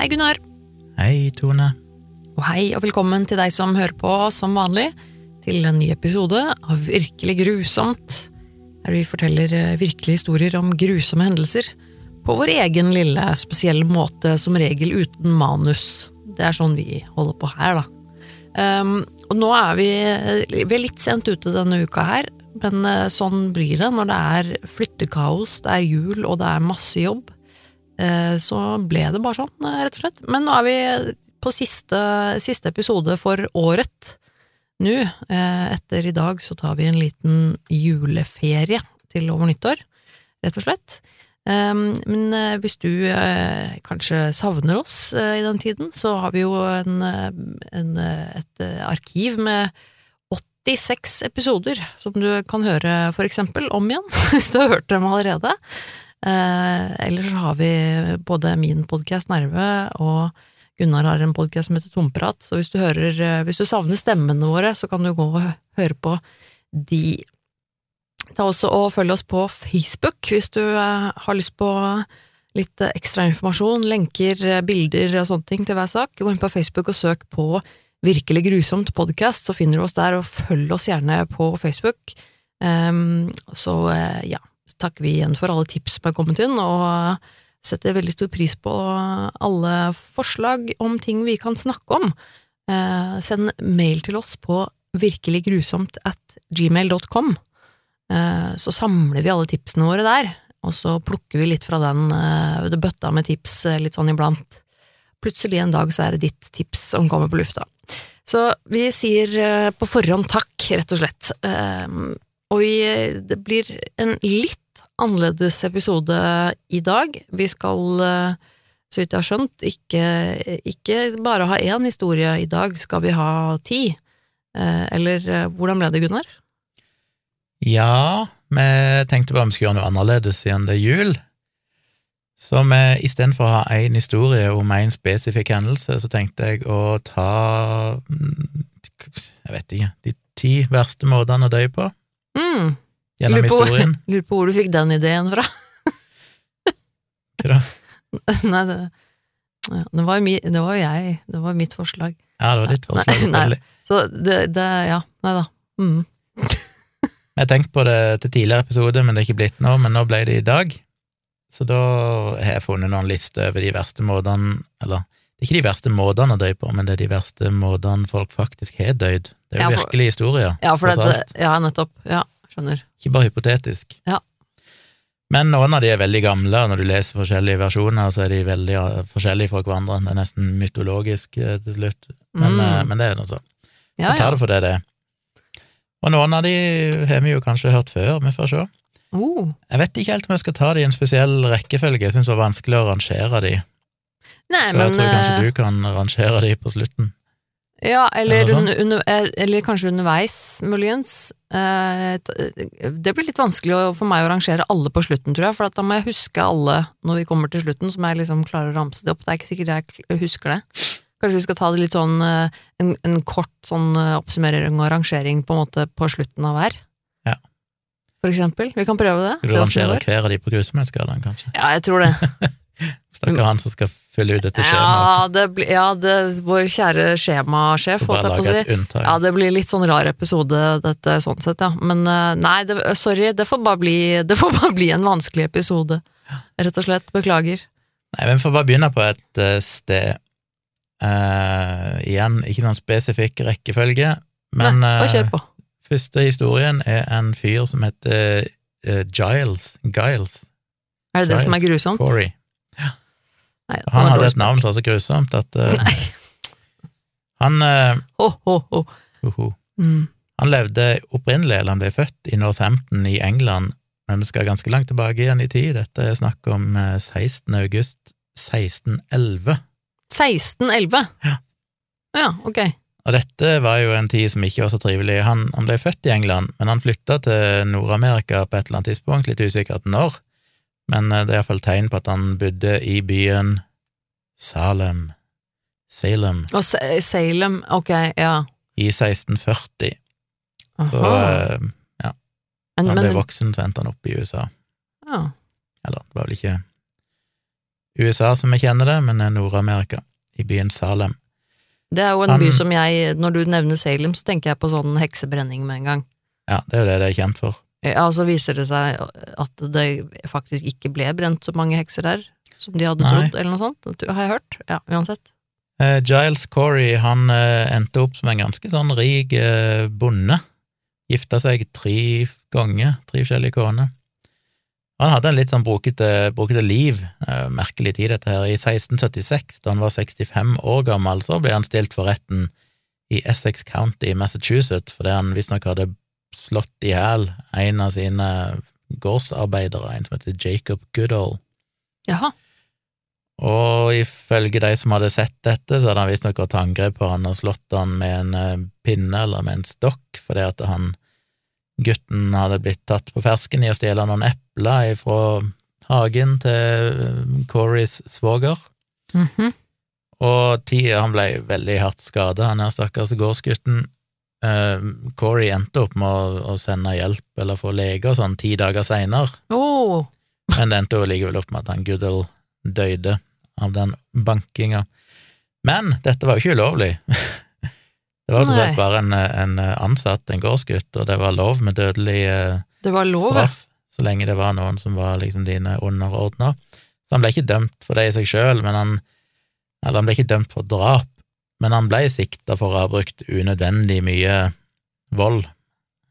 Hei, Gunnar. Hei, Tone. Og hei og velkommen til deg som hører på som vanlig, til en ny episode av Virkelig grusomt, der vi forteller eh, virkelige historier om grusomme hendelser på vår egen lille, spesielle måte, som regel uten manus. Det er sånn vi holder på her, da. Um, og nå er vi, vi er litt sent ute denne uka her, men eh, sånn blir det når det er flyttekaos, det er jul og det er masse jobb. Eh, Så ble det bare sånn, eh, rett og slett. Men nå er vi på siste, siste episode for året nå. Eh, Etter i dag så tar vi en liten juleferie til over nyttår, rett og slett. Um, Men hvis du kanskje savner oss i den tiden, så har vi jo en, en, et arkiv med 86 episoder som du kan høre for eksempel om igjen, hvis du har hørt dem allerede. Eh, ellers så har vi både min podkast Nerve og Gunnar har en podkast som heter Tomprat, så hvis du, hører, eh, hvis du savner stemmene våre, så kan du gå og høre på de. Ta også og følg oss på Facebook hvis du eh, har lyst på litt ekstra informasjon, lenker, bilder og sånne ting til hver sak. Gå inn på Facebook og søk på Virkelig grusomt podcast, så finner du oss der, og følg oss gjerne på Facebook. Um, så ja, takker vi igjen for alle tips som er kommet inn, og setter veldig stor pris på alle forslag om ting vi kan snakke om. Eh, send mail til oss på virkeliggrusomt at gmail.com. Eh, så samler vi alle tipsene våre der, og så plukker vi litt fra den eh, bøtta med tips eh, litt sånn iblant. Plutselig en dag så er det ditt tips som kommer på lufta. Så vi sier eh, på forhånd takk, rett og slett. Eh, og vi, det blir en litt annerledes episode i dag. Vi skal, eh, så vidt jeg har skjønt, ikke, ikke bare ha én historie i dag, skal vi ha ti. Eh, Eller eh, hvordan ble det, Gunnar? Ja, vi tenkte bare vi skulle gjøre noe annerledes siden det er jul. Så istedenfor å ha én historie om én spesifikk hendelse, så tenkte jeg å ta mm, Jeg vet ikke De ti verste måtene å dø på Mm, gjennom lurer, på, historien. lurer på hvor du fikk den ideen fra. Hva da? Nei, det, ja, det, var mi, det var jo jeg. Det var mitt forslag. Ja, det var ditt forslag. Nei, nei. Så det, det Ja, nei da. Mm. Jeg har tenkt på det til tidligere episode, men det er ikke blitt nå, men nå ble det i dag. Så da har jeg funnet noen lister over de verste måtene Eller, det er ikke de verste måtene å dø på, men det er de verste måtene folk faktisk har dødd. Det er jo Ja, for- virkelig historier. Ja, for det, ja, nettopp. Ja, skjønner. Ikke bare hypotetisk. Ja. Men noen av de er veldig gamle, og når du leser forskjellige versjoner, så er de veldig forskjellige fra hverandre. Det er nesten mytologisk eh, til slutt, men, Mm. eh, men det er nå så. Ja, Vi tar det for det det er. Og noen av de har vi jo kanskje hørt før, vi får se. Oh. Jeg vet ikke helt om jeg skal ta de i en spesiell rekkefølge, jeg syns det var vanskelig å rangere de, Nei, så jeg men tror kanskje eh, du kan rangere de på slutten. Ja, eller, Eller sånn. under, eh, eller kanskje underveis, muligens. Eh, Det blir litt vanskelig for meg å rangere alle på slutten, tror jeg, for da må jeg huske alle når vi kommer til slutten, så må jeg liksom klare å ramse det opp. Det er ikke sikkert jeg husker det. Kanskje vi skal ta det litt sånn eh, en, en kort sånn oppsummering og rangering på en måte på slutten av hver. Ja. For eksempel. Vi kan prøve det. Skal du rangere hver av de på grusomhetsskalaen, kanskje? Ja, jeg tror det. Stakkar han som skal fylle ut dette skjemaet. Ja, det ja det, vår kjære skjemasjef, holdt jeg på å si. unntak. Ja, det blir litt sånn rar episode, dette, sånn sett, ja. Men eh, nei, det, sorry, det får, bare bli, det får bare bli en vanskelig episode. Rett og slett. Beklager. Nei, men vi får bare begynne på et eh, sted. Uh, igjen, ikke noen spesifikk rekkefølge, men nei, kjør på. første historien er en fyr som heter uh, Giles. Giles Er det det som er grusomt? Corey. Nei, han hadde et navn som var så grusomt at uh, han eh, Ho, ho, ho. -huh. Mm. Han levde opprinnelig, eller han ble født i Northampton i England, men vi skal ganske langt tilbake igjen i tid. Dette er snakk om eh, 16. august 1611. 1611? Ja. Ja, ok. Og dette var jo en tid som ikke var så trivelig. Han, han ble født i England, men han flytta til Nord-Amerika på et eller annet tidspunkt, litt usikkert når, men eh, det er iallfall tegn på at han bodde i byen Salem, Salem, Og Salem, ok, ja. i 1640. Så Aha. Så ja, da han ble voksen, så endte han opp i USA. ja. Eller, det var vel ikke USA som vi kjenner det, men er Nord-Amerika, i byen Salem. Det er jo en Han- by som jeg, når du nevner Salem, så tenker jeg på sånn heksebrenning med en gang. Ja, det er jo det det er kjent for. Ja, og så viser det seg at det faktisk ikke ble brent så mange hekser der som de hadde trodd, eller noe sånt, har jeg hørt. Ja, uansett. Eh, Giles Corey han eh, endte opp som en ganske sånn rik eh, bonde. Gifta seg tre ganger, tre forskjellige koner. Han hadde en litt sånn brokete, brokete liv, eh, merkelig tid dette her. I 1676, da han var 65 år gammel, så ble han stilt for retten i Essex County i Massachusetts fordi han visstnok hadde slått i hjel en av sine gårdsarbeidere, en som heter Jacob Goodall. Jaha. Og ifølge de som hadde sett dette, så hadde han visstnok gått til angrep på han og slått han med en eh, pinne eller med en stokk, fordi at han, gutten hadde blitt tatt på fersken i å stjele noen epler fra hagen til eh, Corys svoger. Mhm. Og tida, han ble veldig hardt skada, han her stakkars gårdsgutten. Eh, Corey endte opp med å, å sende hjelp eller få lege og sånn ti dager seinere, oh. men det endte jo likevel opp med at han Goodall døde av den bankinga. Men dette var jo ikke ulovlig. Det var slett bare en, en ansatt, en gårdsgutt, og det var lov med dødelig uh, det var lov, straff, så lenge det var noen som var liksom dine underordna. Så han ble ikke dømt for det i seg sjøl, men han Eller han ble ikke dømt for drap, men han ble sikta for å ha brukt unødvendig mye vold.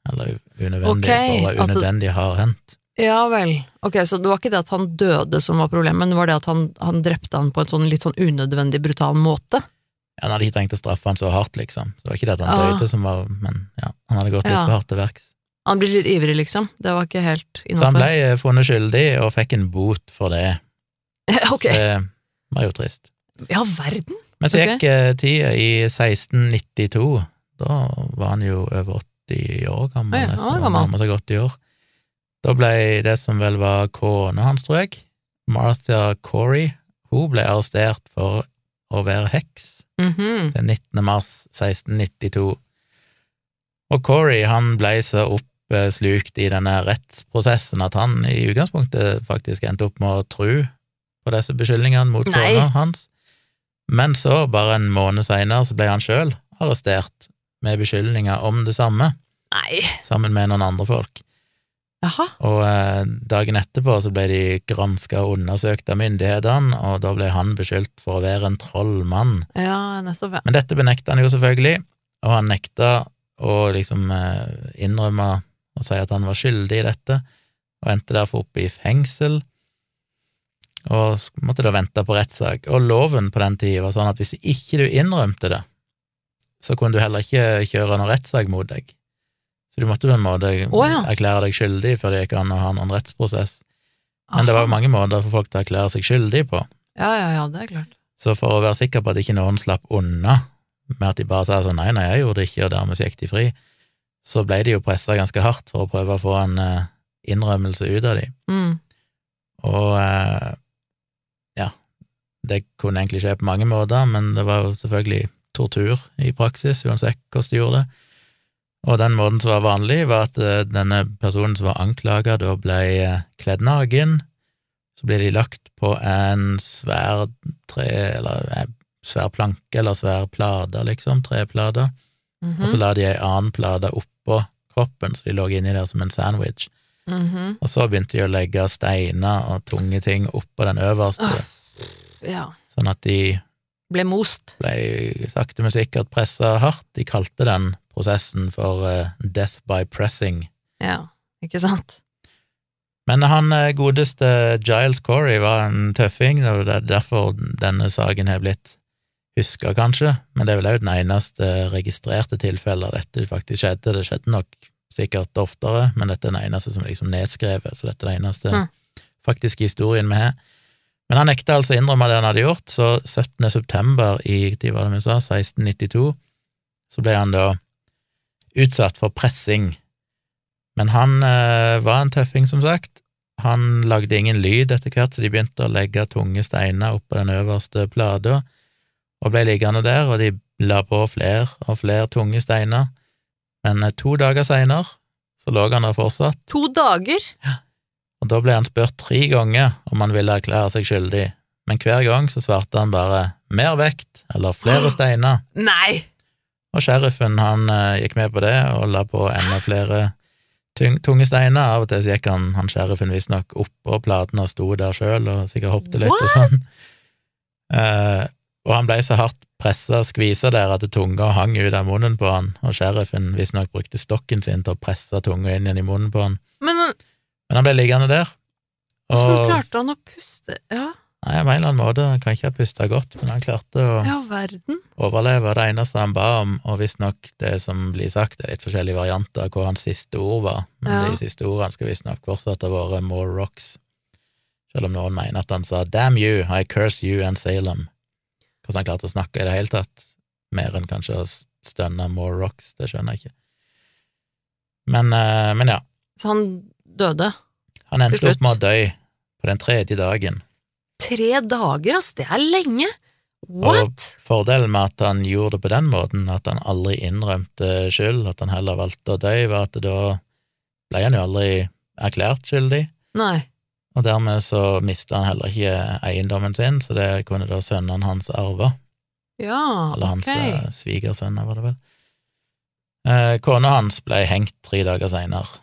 Eller unødvendig, okay, for å være unødvendig hardhendt. Ja vel. Ok, så det var ikke det at han døde som var problemet, men det var det at han, han drepte han på en sånn litt sånn unødvendig brutal måte? Ja, Han hadde ikke trengt å straffe han så hardt, liksom. Så det var ikke det at han ja. døde som var Men ja, han hadde gått litt Ja. for hardt til verks. Han blir litt ivrig, liksom. Det var ikke helt Så han ble eh, funnet skyldig og fikk en bot for det. ok. Så Det var jo trist. Ja, verden! Men så gikk eh, tida i 1692. Da var han jo over 80 år gammel, var nesten. Han gammel. seg 80 år. Da ble det som vel var kona hans, tror jeg, Martha Corey, hun ble arrestert for å være heks Mhm. den 19. mars 1692. Og Corey han ble så oppslukt i denne rettsprosessen at han i utgangspunktet faktisk endte opp med å tro på disse beskyldningene mot kona hans. Men så, bare en måned seinere, så ble han sjøl arrestert med beskyldninger om det samme, Nei. sammen med noen andre folk. Jaha. Og eh, dagen etterpå så ble de granska og undersøkt av myndighetene, og da ble han beskyldt for å være en trollmann. Ja. Men dette benekta han jo selvfølgelig, og han nekta å liksom eh, innrømme og si at han var skyldig i dette, og endte derfor opp i fengsel, og så måtte da vente på rettssak. Og loven på den tida var sånn at hvis ikke du innrømte det, så kunne du heller ikke kjøre noen rettssak mot deg. Så du måtte på en måte oh, ja. erklære deg skyldig før det gikk an å ha noen rettsprosess. Men det var jo mange måter for folk til å erklære seg skyldig på. Ja, ja, ja, det er klart. Så for å være sikker på at ikke noen slapp unna med at de bare sa sånn nei, nei, jeg gjorde det ikke, og dermed gikk de fri, så ble de jo pressa ganske hardt for å prøve å få en eh, innrømmelse ut av de. Mm. Og eh, det kunne egentlig skje på mange måter, men det var jo selvfølgelig tortur i praksis, uansett hvordan de gjorde det. Og den måten som var vanlig, var at eh, denne personen som var anklaga, da ble eh, kledd naken, så ble de lagt på en svær tre, eller en svær planke, eller svær plate, liksom, treplate, Mhm. og så la de ei annen plate oppå kroppen, så de lå inni der som en sandwich. Mhm. Og så begynte de å legge steiner og tunge ting oppå den øverste, Ah. Ja. sånn at de Ble most. ble sakte, men sikkert pressa hardt. De kalte den prosessen for uh, death by pressing. Ja, ikke sant? Men han eh, godeste Giles Corey var en tøffing, og det er derfor denne saken har blitt huska, kanskje, men det er vel òg den eneste registrerte tilfellet dette faktisk skjedde. Det skjedde nok sikkert oftere, men dette er den eneste som er liksom nedskrevet, så dette er den eneste Mm. faktiske historien vi har. Men han nekta altså å innrømme det han hadde gjort, så 17. september i de var det vi sa, 1692, så ble han da utsatt for pressing. Men han eh, var en tøffing, som sagt. Han lagde ingen lyd etter hvert, så de begynte å legge tunge steiner oppå den øverste plata, og ble liggende der, og de la på flere og flere tunge steiner. Men eh, to dager seinere så lå han der fortsatt, To dager? Og da ble han spurt tre ganger om han ville erklære seg skyldig, men hver gang så svarte han bare 'mer vekt' eller 'flere steiner'. Nei! Og sheriffen han eh, gikk med på det og la på enda flere tunge steiner. Av og til så gikk han, han sheriffen visstnok oppå platen og sto der sjøl og sikkert hoppet litt og sånn. Eh, og han ble så hardt pressa og skvisa der at tunga hang ut av munnen på han, og sheriffen visstnok brukte stokken sin til å presse tunga inn igjen i munnen på han. Men Men han ble liggende der. Og så klarte han å puste? Ja, nei, på en eller annen måte, han kan ikke ha pusta godt, men han klarte å ja verden. overleve. Det eneste han ba om, og visstnok det som blir sagt, er litt forskjellige varianter av hva hans siste ord var, men Ja. de siste ordene skal visstnok fortsatt ha vært 'more rocks', selv om noen mener at han sa 'damn you, I curse you and Salem'. Hvordan han klarte å snakke i det hele tatt, mer enn kanskje å stønne 'more rocks', det skjønner jeg ikke. Men, eh, men ja, Så han døde. han endte opp med å dø på den tredje dagen. Tre dager, ass! Det er lenge! What? Fordelen med at han gjorde det på den måten, at han aldri innrømte skyld, at han heller valgte å dø, var at da ble han jo aldri erklært skyldig, Nei. og dermed så mista han heller ikke eiendommen sin, så det kunne da sønnene hans arve, Ja, eller hans ok. eh, svigersønner, var det vel. Eh, Kona hans ble hengt tre dager seinere.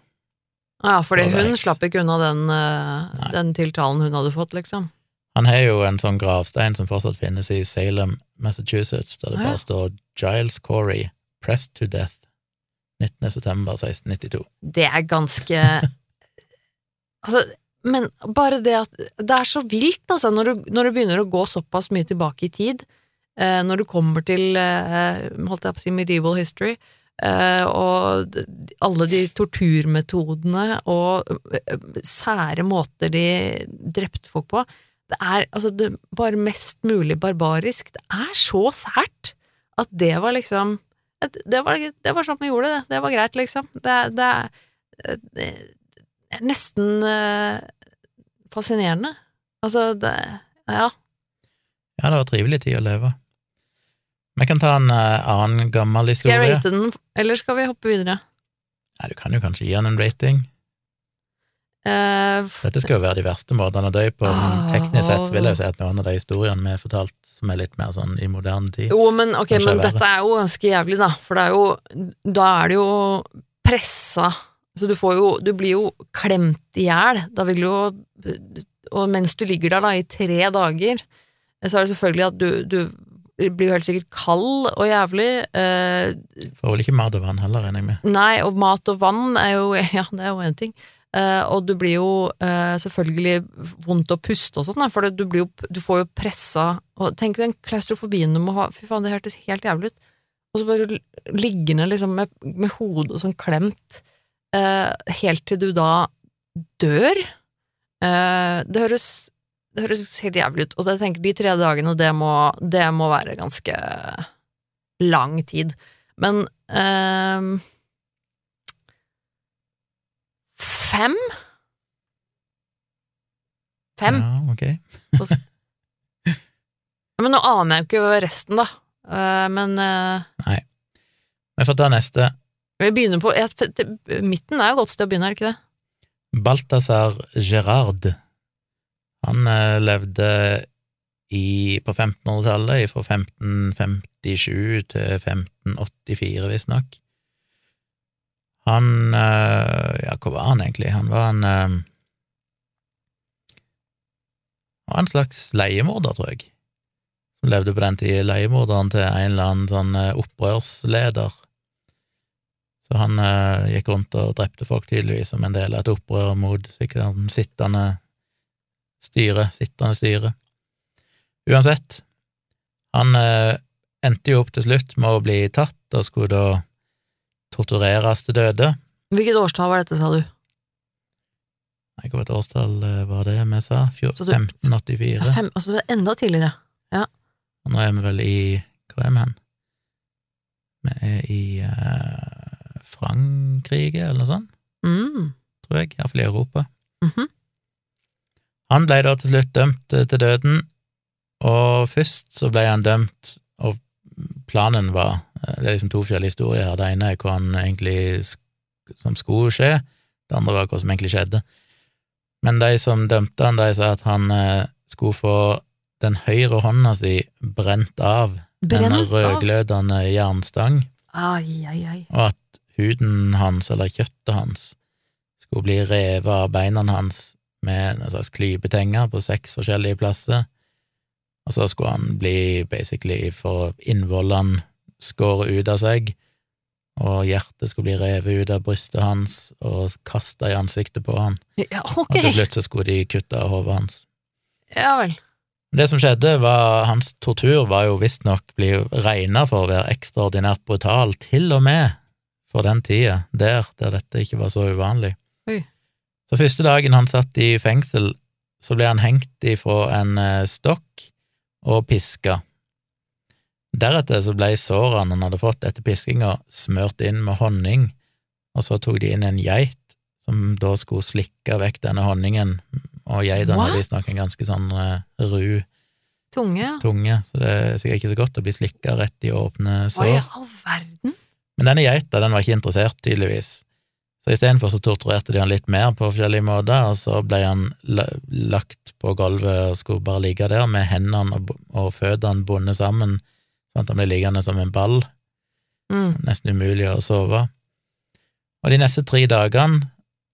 Ja, fordi hun eks- slapp ikke unna den, eh, den tiltalen hun hadde fått, liksom. Han har jo en sånn gravstein som fortsatt finnes i Salem, Massachusetts, der det bare står Giles Corey, pressed to death, 19. september 1692. Det er ganske Altså, men bare det at Det er så vilt, altså, når du, når du begynner å gå såpass mye tilbake i tid, eh, når du kommer til eh, holdt jeg på å si medieval history, og alle de torturmetodene og eh, sære måter de drepte folk på Det er altså det bare mest mulig barbarisk. Det er så sært at det var liksom det var, det var sånn vi gjorde det. Det var greit, liksom. Det, det, er- det er nesten eh, fascinerende. Altså, det Ja. Ja, det var trivelig tid å leve. Vi kan ta en eh, annen gammel historie. Skal jeg rate den, eller skal vi hoppe videre? Nei, du kan jo kanskje gi den en rating. Uh, Dette skal jo være de verste måtene å dø på, men Ah. teknisk sett vil jeg jo si at noen av de historiene vi har fortalt, som er litt mer sånn i moderne tid jo, men ok, men dette er jo ganske jævlig, da. For det er jo Da er det jo pressa Så du får jo Du blir jo klemt i hjel. Da vil jo Og mens du ligger der da i tre dager, så er det selvfølgelig at du, du blir jo helt sikkert kald og jævlig. Eh, Får vel ikke mat og vann heller, regner jeg med. Nei, og mat og vann er jo Ja, det er jo én ting. Eh, og du blir jo eh, selvfølgelig vondt å puste og sånn, for du, blir jo, du får jo pressa og Tenk den klaustrofobien du må ha. Fy faen, det hørtes helt jævlig ut. Og så bare liggende liksom med, med hodet sånn klemt, eh, helt til du da dør. Eh, det høres det høres helt jævlig ut. Og jeg tenker de tre dagene, det må, det må være ganske lang tid. Men eh, Fem? Fem? Ja, ok. Men nå aner jeg jo ikke resten, da. Eh, men eh, Vi får ta neste. vi begynner på jeg, Midten er jo et godt sted å begynne, er det ikke det? Balthazar Gerard. Han eh, levde i, på 1500-tallet, fra 1557 til 1584, visstnok. Han eh, Ja, hva var han egentlig? Han var en eh, Han var en slags leiemorder, tror jeg. Som levde på den tida. Leiemorderen til en eller annen sånn eh, opprørsleder. Så han eh, gikk rundt og drepte folk, tydeligvis, som en del av et opprør mot sikkert den sittende styre, sittende styre. Uansett, han eh, endte jo opp til slutt med å bli tatt og skulle da tortureres til døde. Hvilket årstall var dette, sa du? Nei, Hvilket årstall eh, var det vi sa? Fjor- du- 1584. Ja, fem, altså det er enda tidligere. Og nå er vi vel i Hvor er vi hen? Vi er i eh, Frankrike, eller noe sånt, Mm. tror jeg. Iallfall i Europa. mhm. Han ble da til slutt dømt eh, til døden, og først så ble han dømt, og planen var eh, Det er liksom to forskjellige historier her. Det ene er hva han egentlig som skulle skje, det andre var hva som egentlig skjedde. Men de som dømte han, de sa at han eh, skulle få den høyre hånda si brent av Brent en rødglødende jernstang, Ai, ai, ai. og at huden hans, eller kjøttet hans, skulle bli revet av beina hans med en slags klypetenger på seks forskjellige plasser, og så skulle han bli basically for innvollene skåret ut av seg, og hjertet skulle bli revet ut av brystet hans og kasta i ansiktet på han, Ja, og til slutt så skulle de kutte av hodet hans. Ja vel. Det som skjedde, var hans tortur var jo visstnok bli regna for å være ekstraordinært brutal, til og med for den tida der, der dette ikke var så uvanlig. Oi. Så første dagen han satt i fengsel, så ble han hengt ifra en eh, stokk og piska. Deretter så ble sårene han hadde fått etter piskinga, smørt inn med honning, og så tok de inn en geit som da skulle slikke vekk denne honningen, og geitene hadde visstnok en ganske sånn uh, ru Tunge, tunge, så det er sikkert ikke så godt å bli slikka rett i åpne sår. all verden? Men denne geita, den var ikke interessert, tydeligvis. Så istedenfor så torturerte de han litt mer på forskjellige måter, og så ble han lagt på gulvet og skulle bare ligge der med hendene og, og føttene bundet sammen, sånn at han ble liggende som en ball. Mm. Nesten umulig å sove. Og de neste tre dagene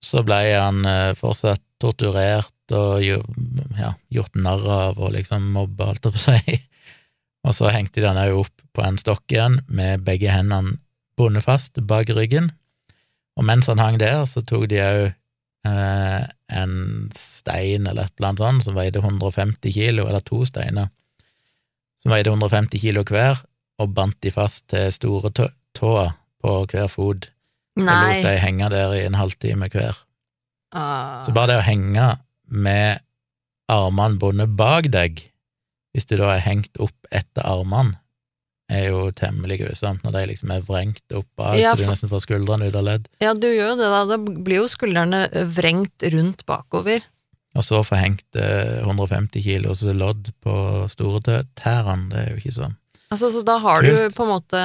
så ble han eh, fortsatt torturert og ja, gjort narr av og liksom mobba, alt opp å. Og så hengte de han òg opp på en stokk igjen med begge hendene bundet fast bak ryggen. Og mens han hang der, så tok de òg eh, en stein eller et eller annet sånt som veide 150 kilo, eller to steiner, som veide 150 kilo hver, og bandt de fast til store tå tåa på hver fot, og lot Nei. de henge der i en halvtime hver. Ah. Så bare det å henge med armene bundet bak deg, hvis du da er hengt opp etter armene, er jo temmelig grusomt når de liksom er vrengt opp bak, Ja, så du nesten får skuldrene ut av ledd. Ja, du gjør jo det, da. Da blir jo skuldrene vrengt rundt bakover. Og så få hengt eh, 150 kilos lodd på store tæ- tærne, det er jo ikke sånn. Altså, så da har du på en måte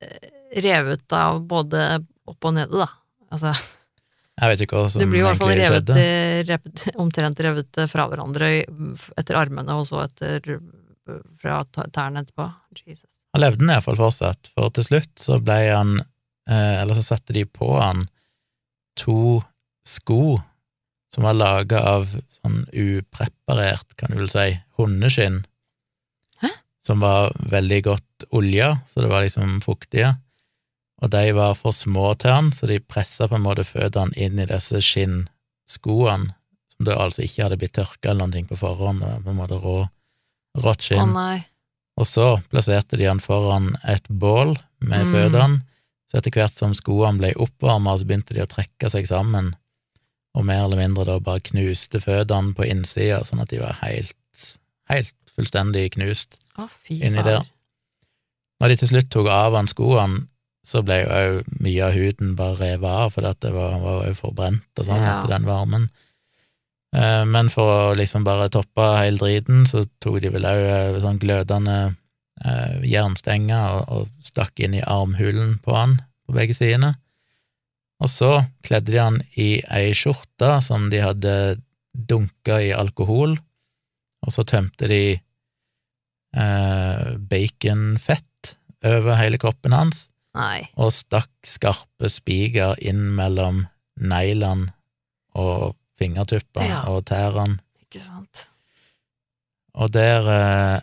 eh, revet av både opp og nede, da. Altså, Jeg vet ikke hva som egentlig skjedde. det blir jo i hvert fall revet, eh, revet, omtrent revet eh, fra hverandre etter armene, og så etter eh, fra tærne etterpå. Jesus. Han levde den iallfall fortsatt, for til slutt så ble han eh, Eller så satte de på han to sko som var laga av sånn upreparert, kan du vel si, hundeskinn. Hæ? Som var veldig godt olja, så det var liksom fuktige. Og de var for små til han, så de pressa på en måte føttene inn i disse skinnskoene, som da altså ikke hadde blitt tørka eller noe på forhånd, på en måte rå, rått Å skinn. nei. Og så plasserte de han foran et bål med Mm. føttene, så etter hvert som skoene ble oppvarma, så begynte de å trekke seg sammen, og mer eller mindre da bare knuste føttene på innsida, sånn at de var helt, helt fullstendig knust fy inni der. Når de til slutt tok av han skoene, så ble jo òg mye av huden bare revet av, fordi at det var, var jo forbrent og sånn Ja. etter den varmen. Eh, Men for å liksom bare toppe hele driten, så tok de vel òg sånn glødende eh, jernstenger og, og stakk inn i armhulen på han på begge sidene. Og så kledde de han i ei skjorte som de hadde dunka i alkohol, og så tømte de eh, baconfett over hele kroppen hans, Nei. og stakk skarpe spiker inn mellom neglene og fingertuppene Ja. og tærne. Ikke sant. Og der eh,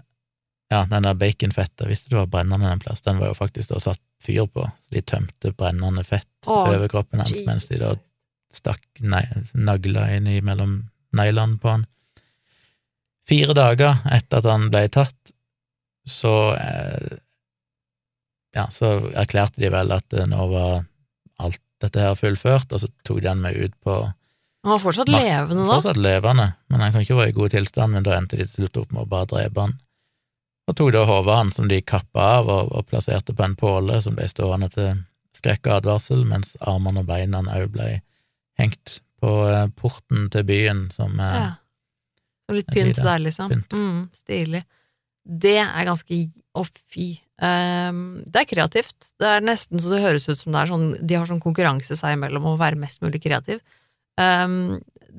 Ja, den der baconfettet, visste du var brennende en plass, den var jo faktisk da satt fyr på, de tømte brennende fett Åh, over kroppen hans Jesus mens de da stakk nagla inn i mellom neglene på han. Fire dager etter at han ble tatt, så eh, Ja, så erklærte de vel at eh, nå var alt dette her fullført, og så tok de han med ut på Han var fortsatt levende da. Fortsatt levende, men han kan ikke være i god tilstand, men da endte de til slutt opp med å bare drepe han. Og tok da hodet hans, som de kappa av, og, og plasserte på en påle som ble stående til skrekk og advarsel, mens armene og beina òg ble hengt på eh, porten til byen, som eh, Ja. Litt pynt der, liksom. Pynt. Mm, stilig. Det er ganske Å, fy. Um, det er kreativt. Det er nesten så det høres ut som det er sånn De har sånn konkurranse seg imellom om å være mest mulig kreativ. Ehm,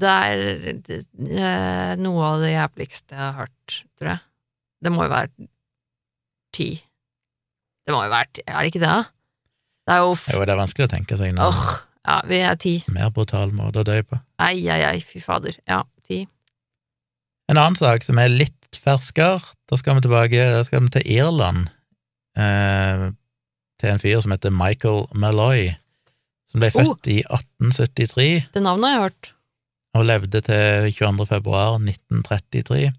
det er uh, noe av det jævligste jeg har hørt, tror jeg. Det må jo være ti. Det må jo være ti, er det ikke det? Det er jo. Jo, det er vanskelig å tenke seg noe Oh, ja, vi er ti. mer brutal måte å dø på. Ei, ei, ei, fy fader. Ja, ti. En annen sak som er litt ferskere, da skal vi tilbake da skal vi til Irland, eh, til en fyr som heter Michael Malloy, som ble Oh. født i 1873 Det navnet har jeg hørt. og levde til 22. februar 1933.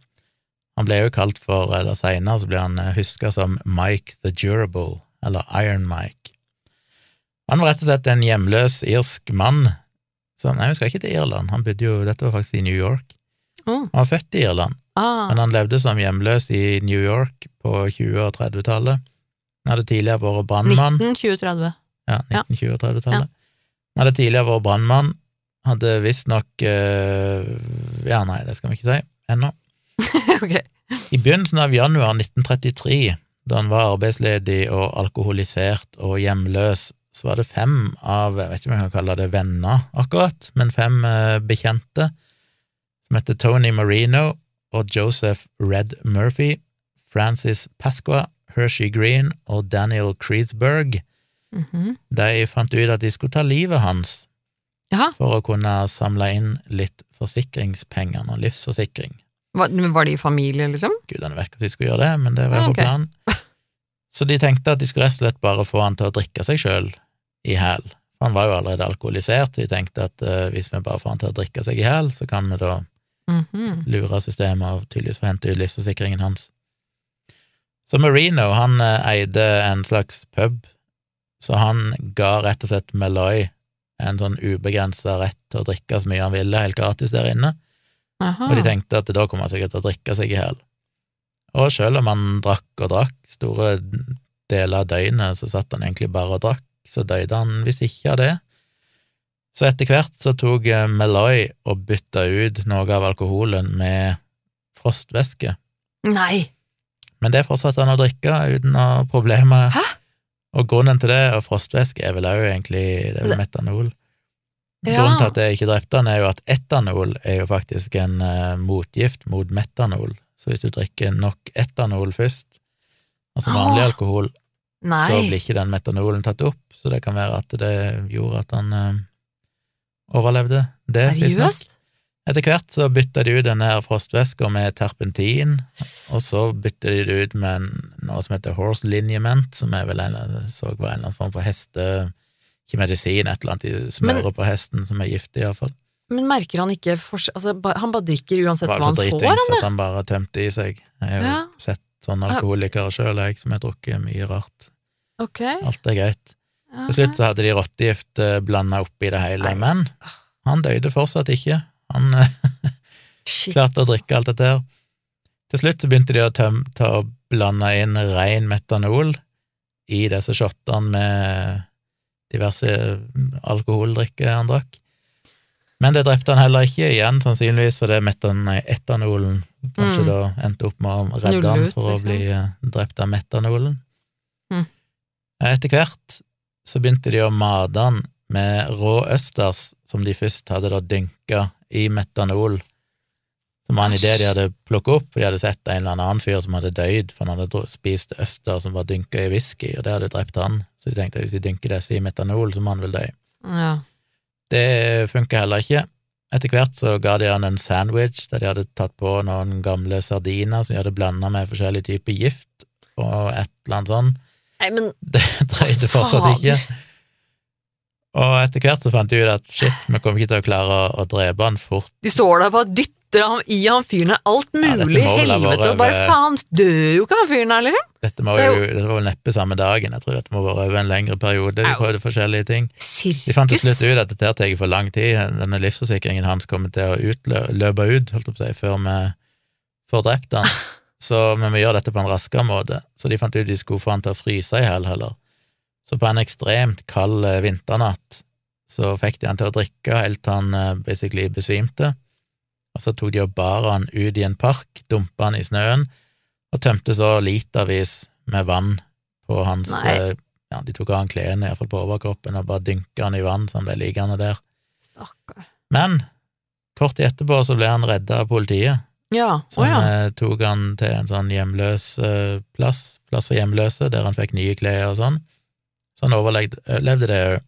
Han ble jo kalt for, eller senere så ble han huska som Mike the Durable, eller Iron Mike. Han var rett og slett en hjemløs irsk mann. Så, nei, vi skal ikke til Irland, han bodde jo, dette var faktisk i New York. Oh. Han var født i Irland, Ah. men han levde som hjemløs i New York på 20- og 30-tallet. Han hadde tidligere vært brannmann. 19, 20, 30. Ja, Ja. 1920- og 30-tallet. Han hadde tidligere vært brannmann, hadde visstnok uh, Ja, nei, det skal vi ikke si ennå. okay. I begynnelsen av januar 1933, da han var arbeidsledig og alkoholisert og hjemløs, så var det fem av, jeg vet ikke om jeg kan kalle det venner akkurat, men fem uh, bekjente, som heter Tony Marino og Joseph Red Murphy, Francis Pasqua, Hershey Green og Daniel Mhm. de fant ut at de skulle ta livet hans Jaha. for å kunne samle inn litt forsikringspenger, noe livsforsikring. Var, var de i familie, liksom? Gudene vet at de skulle gjøre det, men det var jo ja, okay. planen. Så de tenkte at de skulle rett og slett bare få han til å drikke seg sjøl i hæl. Han var jo allerede alkoholisert, de tenkte at uh, hvis vi bare får han til å drikke seg i hæl, så kan vi da Mhm. lure systemet og tydeligvis få hente ut livsforsikringen hans. Så Marino, han eh, eide en slags pub, så han ga rett og slett Meloy en sånn ubegrensa rett til å drikke så mye han ville, helt gratis der inne. Aha. Og de tenkte at da kom han sikkert til å drikke seg i hjel. Og selv om han drakk og drakk store deler av døgnet, så satt han egentlig bare og drakk, så døde han hvis ikke av det. Så etter hvert så tok eh, Meloy og bytta ut noe av alkoholen med frostvæske. Nei! Men det fortsatte han å drikke uten noe problemer. Hæ? Og grunnen til det, og frostvæske er vel òg egentlig det er vel metanol. Ja. Grunnen til at jeg ikke drepte han, er jo at etanol er jo faktisk en uh, motgift mot metanol. Så hvis du drikker nok etanol først, altså vanlig alkohol, Nei. så blir ikke den metanolen tatt opp. Så det kan være at det gjorde at han uh, overlevde det. Seriøst? Etter hvert så bytta de ut denne her frostvæska med terpentin, og så bytta de det ut med noe som heter horse lineament, som jeg vel en, så var en eller annen form for heste... Ikke medisin, et eller annet de smører på hesten som er giftig, iallfall. Men merker han ikke forskjell altså, Han bare drikker uansett Var hva han får, dritings han at han bare tømte i seg. Jeg har jo Ja. sett sånne alkoholikere sjøl, jeg, som har drukket mye rart. Ok. Alt er greit. Til slutt så hadde de rottegift blanda oppi det hele, men han døde fortsatt ikke. Han eh, klarte å drikke alt dette her. Til slutt begynte de å tøm, ta og blande inn ren metanol i disse shottene med diverse alkoholdrikker han drakk. Men det drepte han heller ikke, igjen sannsynligvis fordi etanolen kanskje Mm. da endte opp med å redde Nulle han ut, for å liksom. bli eh, drept av metanolen. Mm. Etter hvert så begynte de å mate han med rå østers, som de først hadde da dynka i metanol, som var en idé de hadde plukket opp, for de hadde sett en eller annen fyr som hadde døyd, for han hadde spist øster som var dynka i whisky, og det hadde drept han, så de tenkte at hvis de dynker disse i metanol, så må han vel dø. Ja. Det funka heller ikke. Etter hvert så ga de han en sandwich der de hadde tatt på noen gamle sardiner som de hadde blanda med forskjellig type gift, og et eller annet sånn. Nei, men Det drøyde fortsatt ikke. Og etter hvert så fant de ut at shit, vi kommer ikke til å klare å, å drepe han fort. De står der og bare dytter ham i han fyren her, alt mulig, ja, helvete, og bare faen, dør jo ikke han fyren her, liksom? Dette, må Det jo, dette var vel neppe samme dagen, jeg tror dette må være over en lengre periode. De prøvde forskjellige ting. Sirkus. De fant til slutt ut at dette her tar for lang tid. Denne livsforsikringen hans kommer til å utlø- løpe ut, holdt jeg på å si, før vi får drept han. Så vi gjør dette på en raskere måte. Så de fant ut de skulle få han til å fryse i hjel heller. Så på en ekstremt kald eh, vinternatt så fikk de han til å drikke helt til han eh, basically besvimte. Og så tok de og bar han ut i en park, dumpa han i snøen, og tømte så litervis med vann på hans Nei. eh, Ja, de tok av han klærne, iallfall på overkroppen, og bare dynka han i vann så han ble liggende der. Stakkar. Men kort etterpå så ble han redda av politiet, Ja. som oh, ja. tok han til en sånn hjemløs plass, plass for hjemløse, der han fikk nye klær og sånn. Så han overlevde det òg.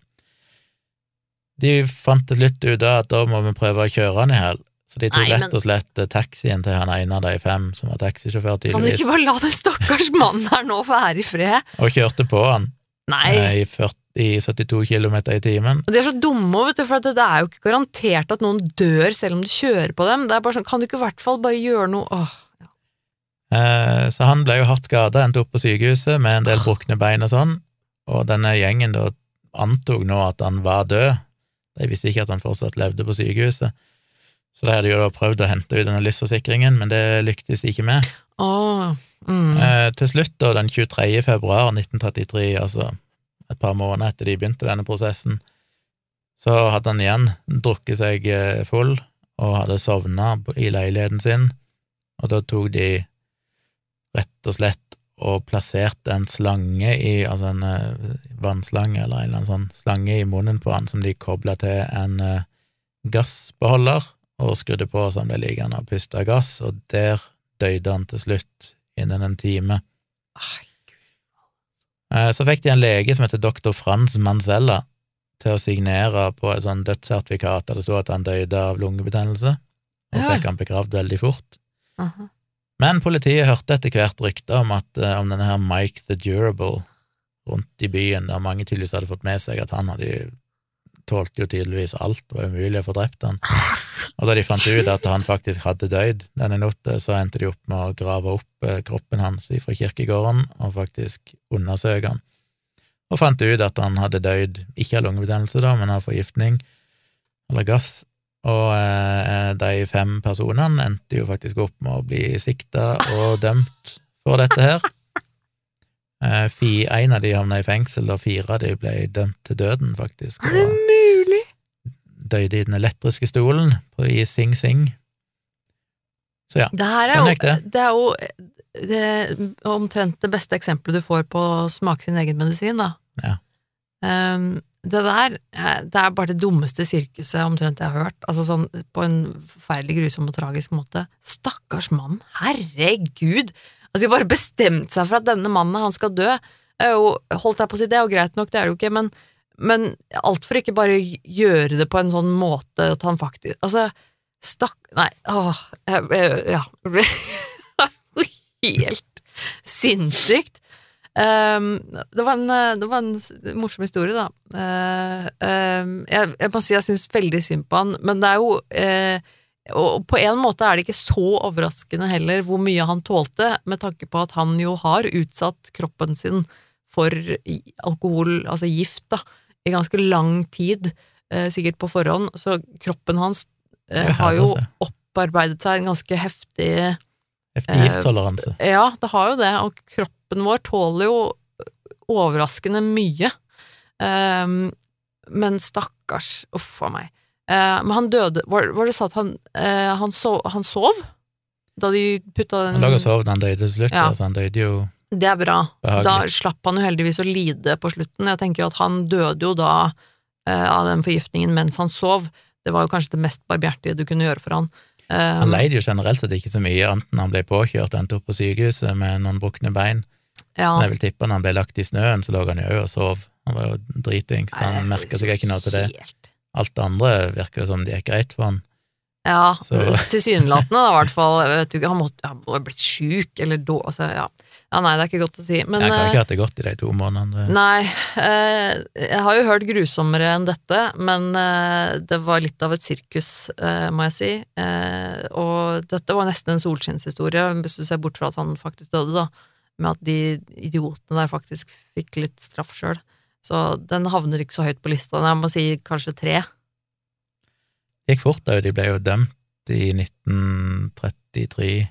De fant til slutt ut at da må vi prøve å kjøre han i hæl, så de tok Nei, men- rett og slett eh, taxien til han ene av de fem, som var taxisjåfør, Kan du tydeligvis, ikke bare la den stakkars mannen her nå være i fred? og kjørte på han Nei. eh, i, 40, i 72 km i timen. De er så dumme, vet du, for det er jo ikke garantert at noen dør selv om du kjører på dem. Det er bare sånn, Kan du ikke i hvert fall bare gjøre noe Åh, Eh, Så han ble jo hardt skada, endte opp på sykehuset med en del brukne bein og sånn, og denne gjengen da antok nå at han var død. De visste ikke at han fortsatt levde på sykehuset, så de hadde jo da prøvd å hente ut denne livsforsikringen, men det lyktes ikke med. Oh, mm. Eh, Til slutt, da, den 23. februar 1933, altså et par måneder etter de begynte denne prosessen, så hadde han igjen drukket seg eh, full og hadde sovna i leiligheten sin, og da tok de rett og slett og plasserte en slange i, altså en eh, vannslange eller en eller annen sånn slange i munnen på han som de kobla til en eh, gassbeholder, og skrudde på så han ble liggende og puste gass, og der døde han til slutt innen en time. Eh, Så fikk de en lege som heter doktor Frans Manzella til å signere på et sånn dødssertifikat der det sto at han døde av lungebetennelse, og Ja. fikk han begravd veldig fort. aha. Men politiet hørte etter hvert rykter om, eh, om denne her Mike the Durable rundt i byen, der mange tydeligvis hadde fått med seg at han hadde tålte jo tydeligvis alt, det var umulig å få drept han. Og da de fant ut at han faktisk hadde dødd denne natta, så endte de opp med å grave opp eh, kroppen hans fra kirkegården og faktisk undersøke han. Og fant ut at han hadde dødd, ikke av lungebetennelse da, men av forgiftning eller gass. Og eh, de fem personene endte jo faktisk opp med å bli sikta og dømt for dette her. Eh, fi, en av de havna i fengsel, og fire av de ble dømt til døden, faktisk. Er det mulig? døde i den elektriske stolen på, i Sing Sing. Så ja, Sånn gikk det. det er jo det er omtrent det beste eksempelet du får på å smake sin egen medisin, da. Ja. Ehm, det der, eh, det er bare det dummeste sirkuset omtrent jeg har hørt. Altså sånn på en forferdelig grusom og tragisk måte. Stakkars mann, herregud! Altså, de har bare bestemt seg for at denne mannen, han skal dø. Er jo, holdt jeg på å si, det er jo greit nok, det er det jo ikke, men, men alt for ikke bare gjøre det på en sånn måte at han faktisk Altså, stakk... Nei, åh, jeg, jeg, ja. Det ble helt sinnssykt. Ehm, det, var en, eh, det var en morsom historie, da. Uh, ehm, jeg, jeg må si jeg syns veldig synd på han, men det er jo uh, Og på en måte er det ikke så overraskende heller hvor mye han tålte, med tanke på at han jo har utsatt kroppen sin for alkohol, altså gift, da, i ganske lang tid, sikkert på forhånd. Så kroppen hans har jo opparbeidet seg en ganske heftig Heftig gifttoleranse. Ja, det har jo det, og kroppen vår tåler jo overraskende mye. Um, men stakkars, uff a meg. Uh, men han døde Var, var det sånn at han, uh, han, sov, han sov? Da de putta den Han lå og sov da han døde til slutt, Ja. altså han døde jo Det er bra. Behagelig. Da slapp han jo heldigvis å lide på slutten. Jeg tenker at han døde jo da uh, av den forgiftningen mens han sov. Det var jo kanskje det mest barbjertige du kunne gjøre for han. Han leide jo generelt sett ikke så mye, annet enn han ble påkjørt og endte opp på sykehuset med noen brukne bein. Ja. Men jeg vil tippe når han ble lagt i snøen, så lå han jo og sov. Han var jo driting, så han merka seg ikke noe til det. helt- Alt det andre virker jo som det gikk greit for han. Ja, tilsynelatende da, i hvert fall. Han måtte må ha blitt sjuk, eller da, altså, ja. ja. Nei, det er ikke godt å si. Men jeg kan eh, ikke hatt det godt i de to månedene. Nei, eh, jeg har jo hørt grusommere enn dette, men eh, det var litt av et sirkus, eh, må jeg si. Eh, og dette var nesten en solskinnshistorie, hvis du ser bort fra at han faktisk døde, da. Med at de idiotene der faktisk fikk litt straff sjøl. Så den havner ikke så høyt på lista. Jeg må si kanskje tre. Det gikk fort, da. De ble jo dømt i 1933,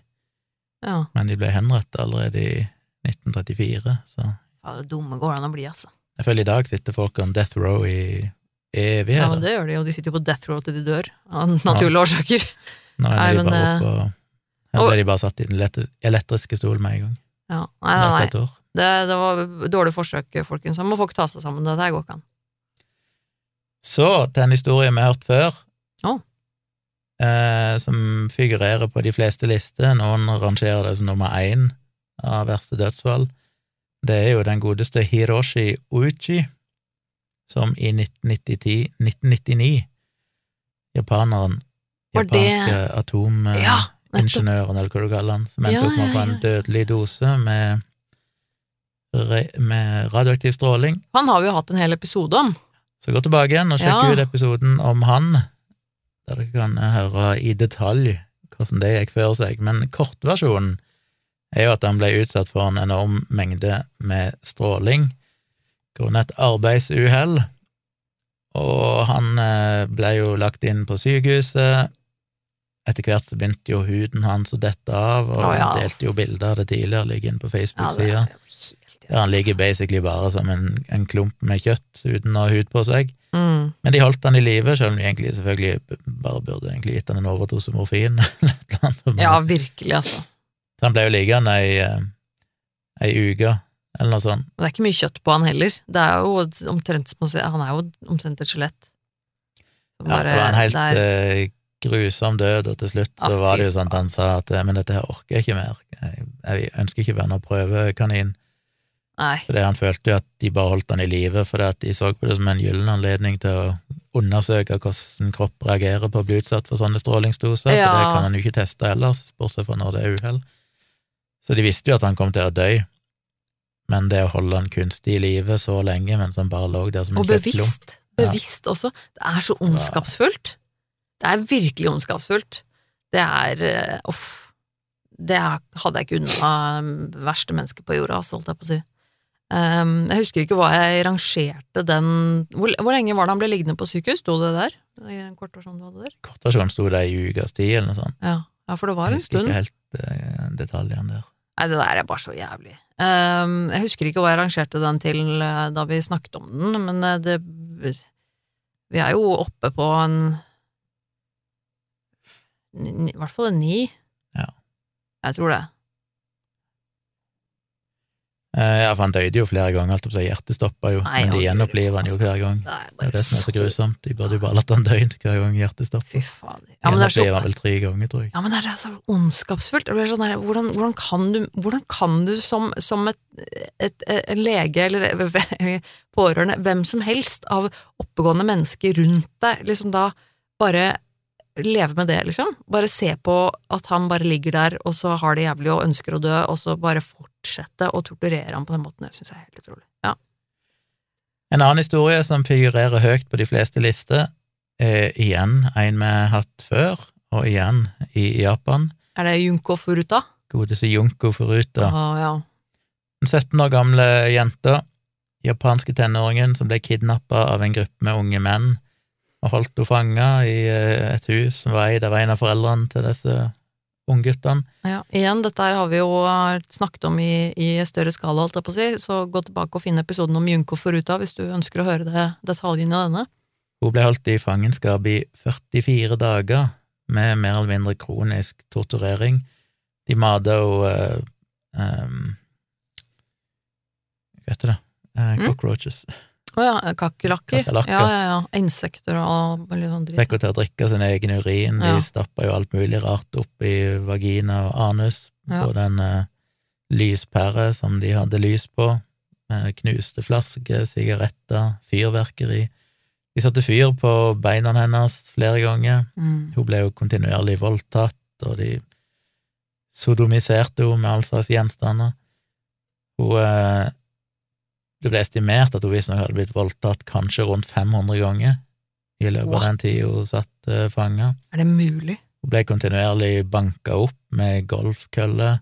Ja. men de ble henrettet allerede i 1934, så ja det dumme går det an å bli, altså. jeg føler i dag sitter folk on death row i Ja, men det gjør de jo. De sitter jo på death row til de dør, av naturlige årsaker. Nå Nei, er de men, bare eh, oppe og Her ble de bare satt i den elektriske stolen med en gang. Ja. Nei, nei, nei. Det, det var dårlig forsøk, folkens. Så må folk ta seg sammen. Det der går ikke an. Så til en historie vi har hørt før. oh. eh, som figurerer på de fleste lister. Noen rangerer det som nummer én av verste dødsfall. Det er jo den godeste Hiroshi Uchi, som i 1990, 1999 Japaneren, japanske det- japanske atomingeniøren, Ja, eller hva du kaller han, som endte Ja, opp med å få en dødelig dose med, med radioaktiv stråling. Han har vi jo hatt en hel episode om. Så gå tilbake igjen og sjekk ut episoden om han, der dere kan høre i detalj hvordan det gikk for seg. Men kortversjonen er jo at han ble utsatt for en enorm mengde med stråling grunnet et arbeidsuhell, og han eh, ble jo lagt inn på sykehuset. Etter hvert så begynte jo huden hans å dette av, og oh, ja. han delte jo bilder av det tidligere, ligger inne på Facebook-sida. Ja, Der han ligger basically bare som en, en klump med kjøtt uten å ha hud på seg. Mm. Men de holdt han i live, selv om de egentlig selvfølgelig bare burde egentlig gitt han en overdose morfin. eller et eller annet. Ja, virkelig, altså. Så han ble jo liggende ei, eh, ei uke, eller noe sånt. Men det er ikke mye kjøtt på han heller. Det er jo omtrent som å se Han er jo omtrent et skjelett. Ja, det var en helt der... er- eh, grusom død, og til slutt så Ah, var det jo sånn at han sa at eh, men dette her orker jeg ikke mer, jeg, ønsker ikke å være noen prøvekanin. Nei. For det han følte jo at de bare holdt han i live, fordi at de så på det som en gyllen anledning til å undersøke hvordan kropp reagerer på å bli utsatt for sånne strålingsdoser, for det kan han jo ikke teste ellers, bortsett fra når det er uhell. Så de visste jo at han kom til å dø, men det å holde han kunstig i live så lenge mens han bare lå der som en Og bevisst, bevisst. Ja. Bevisst også. Det er så ondskapsfullt. Det er virkelig ondskapsfullt. Det er eh, Uff. Det hadde jeg ikke unna um, verste menneske på jorda, altså, holdt jeg på å si. Um, jeg husker ikke hva jeg rangerte den Hvor, hvor lenge var det han ble liggende på sykehus? Sto det der? I en kort versjon du hadde der? Kortversjonen sto det i ukas tid, eller noe sånt. Ja. ja, for det var Jeg en husker stund. ikke helt uh, detaljene der. Nei, det der er bare så jævlig. Um, jeg husker ikke hva jeg rangerte den til eh, da vi snakket om den, men det Vi er jo oppe på en I hvert fall en ni. Ja. Jeg tror det. Eh, ja, for han døde jo flere ganger, alt på. Hjertet stoppa jo, Nei, men de gjenoppliver han jo hver gang. Det er Det er det som er så grusomt. De burde jo bare latt han dø hver gang hjertet stopper. Ja, er Gjenoppliver han vel tre ganger, tror jeg. Ja, men det er så ondskapsfullt. Sånn der, hvordan, hvordan kan du, hvordan kan du som, som et, et, en lege eller pårørende, hvem som helst av oppegående mennesker rundt deg, liksom da bare leve med det, liksom? Bare se på at han bare ligger der, og så har det jævlig og ønsker å dø, og så bare fortsette å torturere ham på den måten. Det syns jeg er helt utrolig. Ja. En annen historie som figurerer høyt på de fleste lister, er igjen en vi har hatt før, og igjen i Japan. Er det Junko Furuta? Godeste Junko Furuta. Ah, ja. Den 17 år gamle jenta, japanske tenåringen som ble kidnappa av en gruppe med unge menn og holdt henne fanga i eh, et hus som var eid av en av foreldrene til disse ungguttene. Ja, igjen, dette her har vi jo eh, snakket om i, i større skala, holdt jeg på å si, så gå tilbake og finn episoden om Junko Foruta hvis du ønsker å høre det, detaljene i denne. Hun ble holdt i fangenskap i 44 dager med mer eller mindre kronisk torturering. De mata henne eh, um, Hva heter det? Cockroaches. Mm. Cockroaches. oh, ja, kakerlakker. Kakerlakker. Ja, ja, ja. Insekter og litt sånn dritt. Fikk henne til å drikke sin egen urin. Ja. De stappa jo alt mulig rart opp i vagina og anus på den uh, lyspære som de hadde lys på. knuste flasker, sigaretter, fyrverkeri. De satte fyr på beina hennes flere ganger. Mm. Hun ble jo kontinuerlig voldtatt, og de sodomiserte henne med all slags gjenstander. Hun eh, Det ble estimert at hun visstnok hadde blitt voldtatt kanskje rundt 500 ganger i løpet av den What? tida hun satt uh, fanga. Er det mulig? Hun ble kontinuerlig banka opp med golfkøller,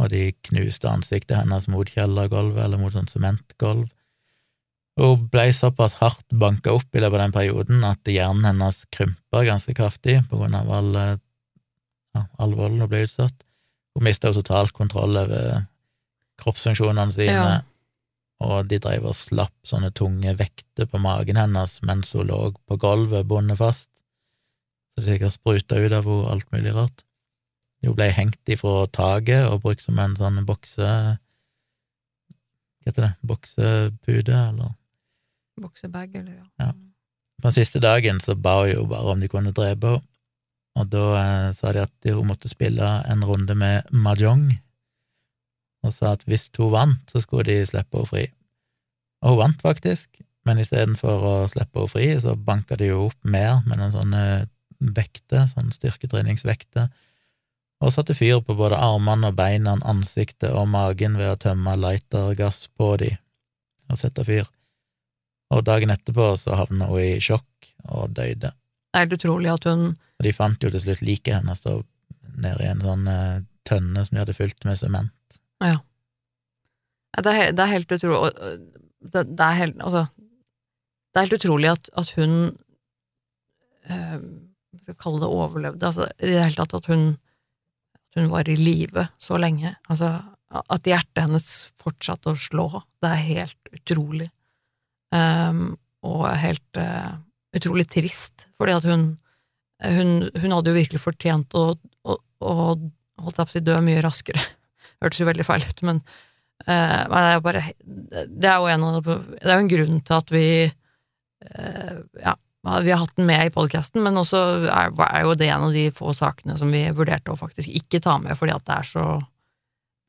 og de knuste ansiktet hennes mot kjellergulvet eller mot sånn sementgulv. Hun ble såpass hardt banka opp i løpet av den perioden at hjernen hennes krympa ganske kraftig på grunn av all, eh, ja, all volden hun ble utsatt. Hun mista totalt kontroll over kroppsfunksjonene sine, Ja. Og de drev og slapp sånne tunge vekter på magen hennes mens hun lå på gulvet bundet fast. Så det sikkert spruta ut av henne alt mulig rart. Hun ble hengt ifra taket og brukt som en sånn bokse... Hva heter det? Boksepude, eller Boksebag, eller ja. Ja. På den siste dagen så ba hun jo bare om de kunne drepe henne, og da eh, sa de at hun måtte spille en runde med mahjong, og sa at hvis hun vant, så skulle de slippe henne fri. Og hun vant faktisk, men istedenfor å slippe henne fri, så banka de jo opp mer med noen sånne vekter, sånn styrketreningsvekter, og satte fyr på både armene og beina, ansiktet og magen ved å tømme lightergass på de og sette fyr. Og dagen etterpå så havna hun i sjokk og døde. Det er helt utrolig at hun Og de fant jo til slutt liket hennes nede i en sånn eh, tønne som de hadde fylt med sement. Ja. Det er, det er helt utrolig det, det er helt Altså, det er helt utrolig at, at hun øh, skal kalle det overlevde, altså i det hele tatt at hun at hun var i live så lenge. Altså at hjertet hennes fortsatte å slå. Det er helt utrolig. Um, og helt uh, utrolig trist, fordi at hun hun, hun hadde jo virkelig fortjent å, å, å holdt jeg på å si, dø mye raskere. Hørtes jo veldig feil ut, men uh, det er jo bare Det er jo en av Det er jo en grunn til at vi uh, Ja, vi har hatt den med i podkasten, men også er, er jo det en av de få sakene som vi vurderte å faktisk ikke ta med, fordi at det er så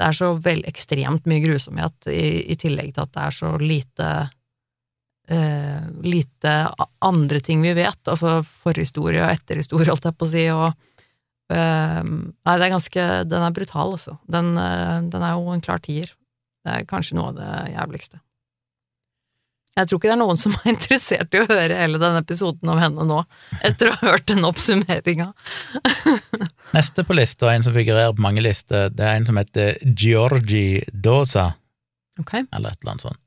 det er så vel ekstremt mye grusomhet, i, i tillegg til at det er så lite uh, lite andre ting vi vet, altså forhistorie og etterhistorie, holdt jeg på å si, og Nei, det er ganske Den er brutal, altså. Den, eh, den er jo en klar tier. Det er kanskje noe av det jævligste. Jeg tror ikke det er noen som er interessert i å høre hele den episoden om henne nå, etter å ha hørt den oppsummeringa. Neste på lista, en som figurerer på mange lister, det er en som heter Georgi Dosa, Ok. eller et eller annet sånt,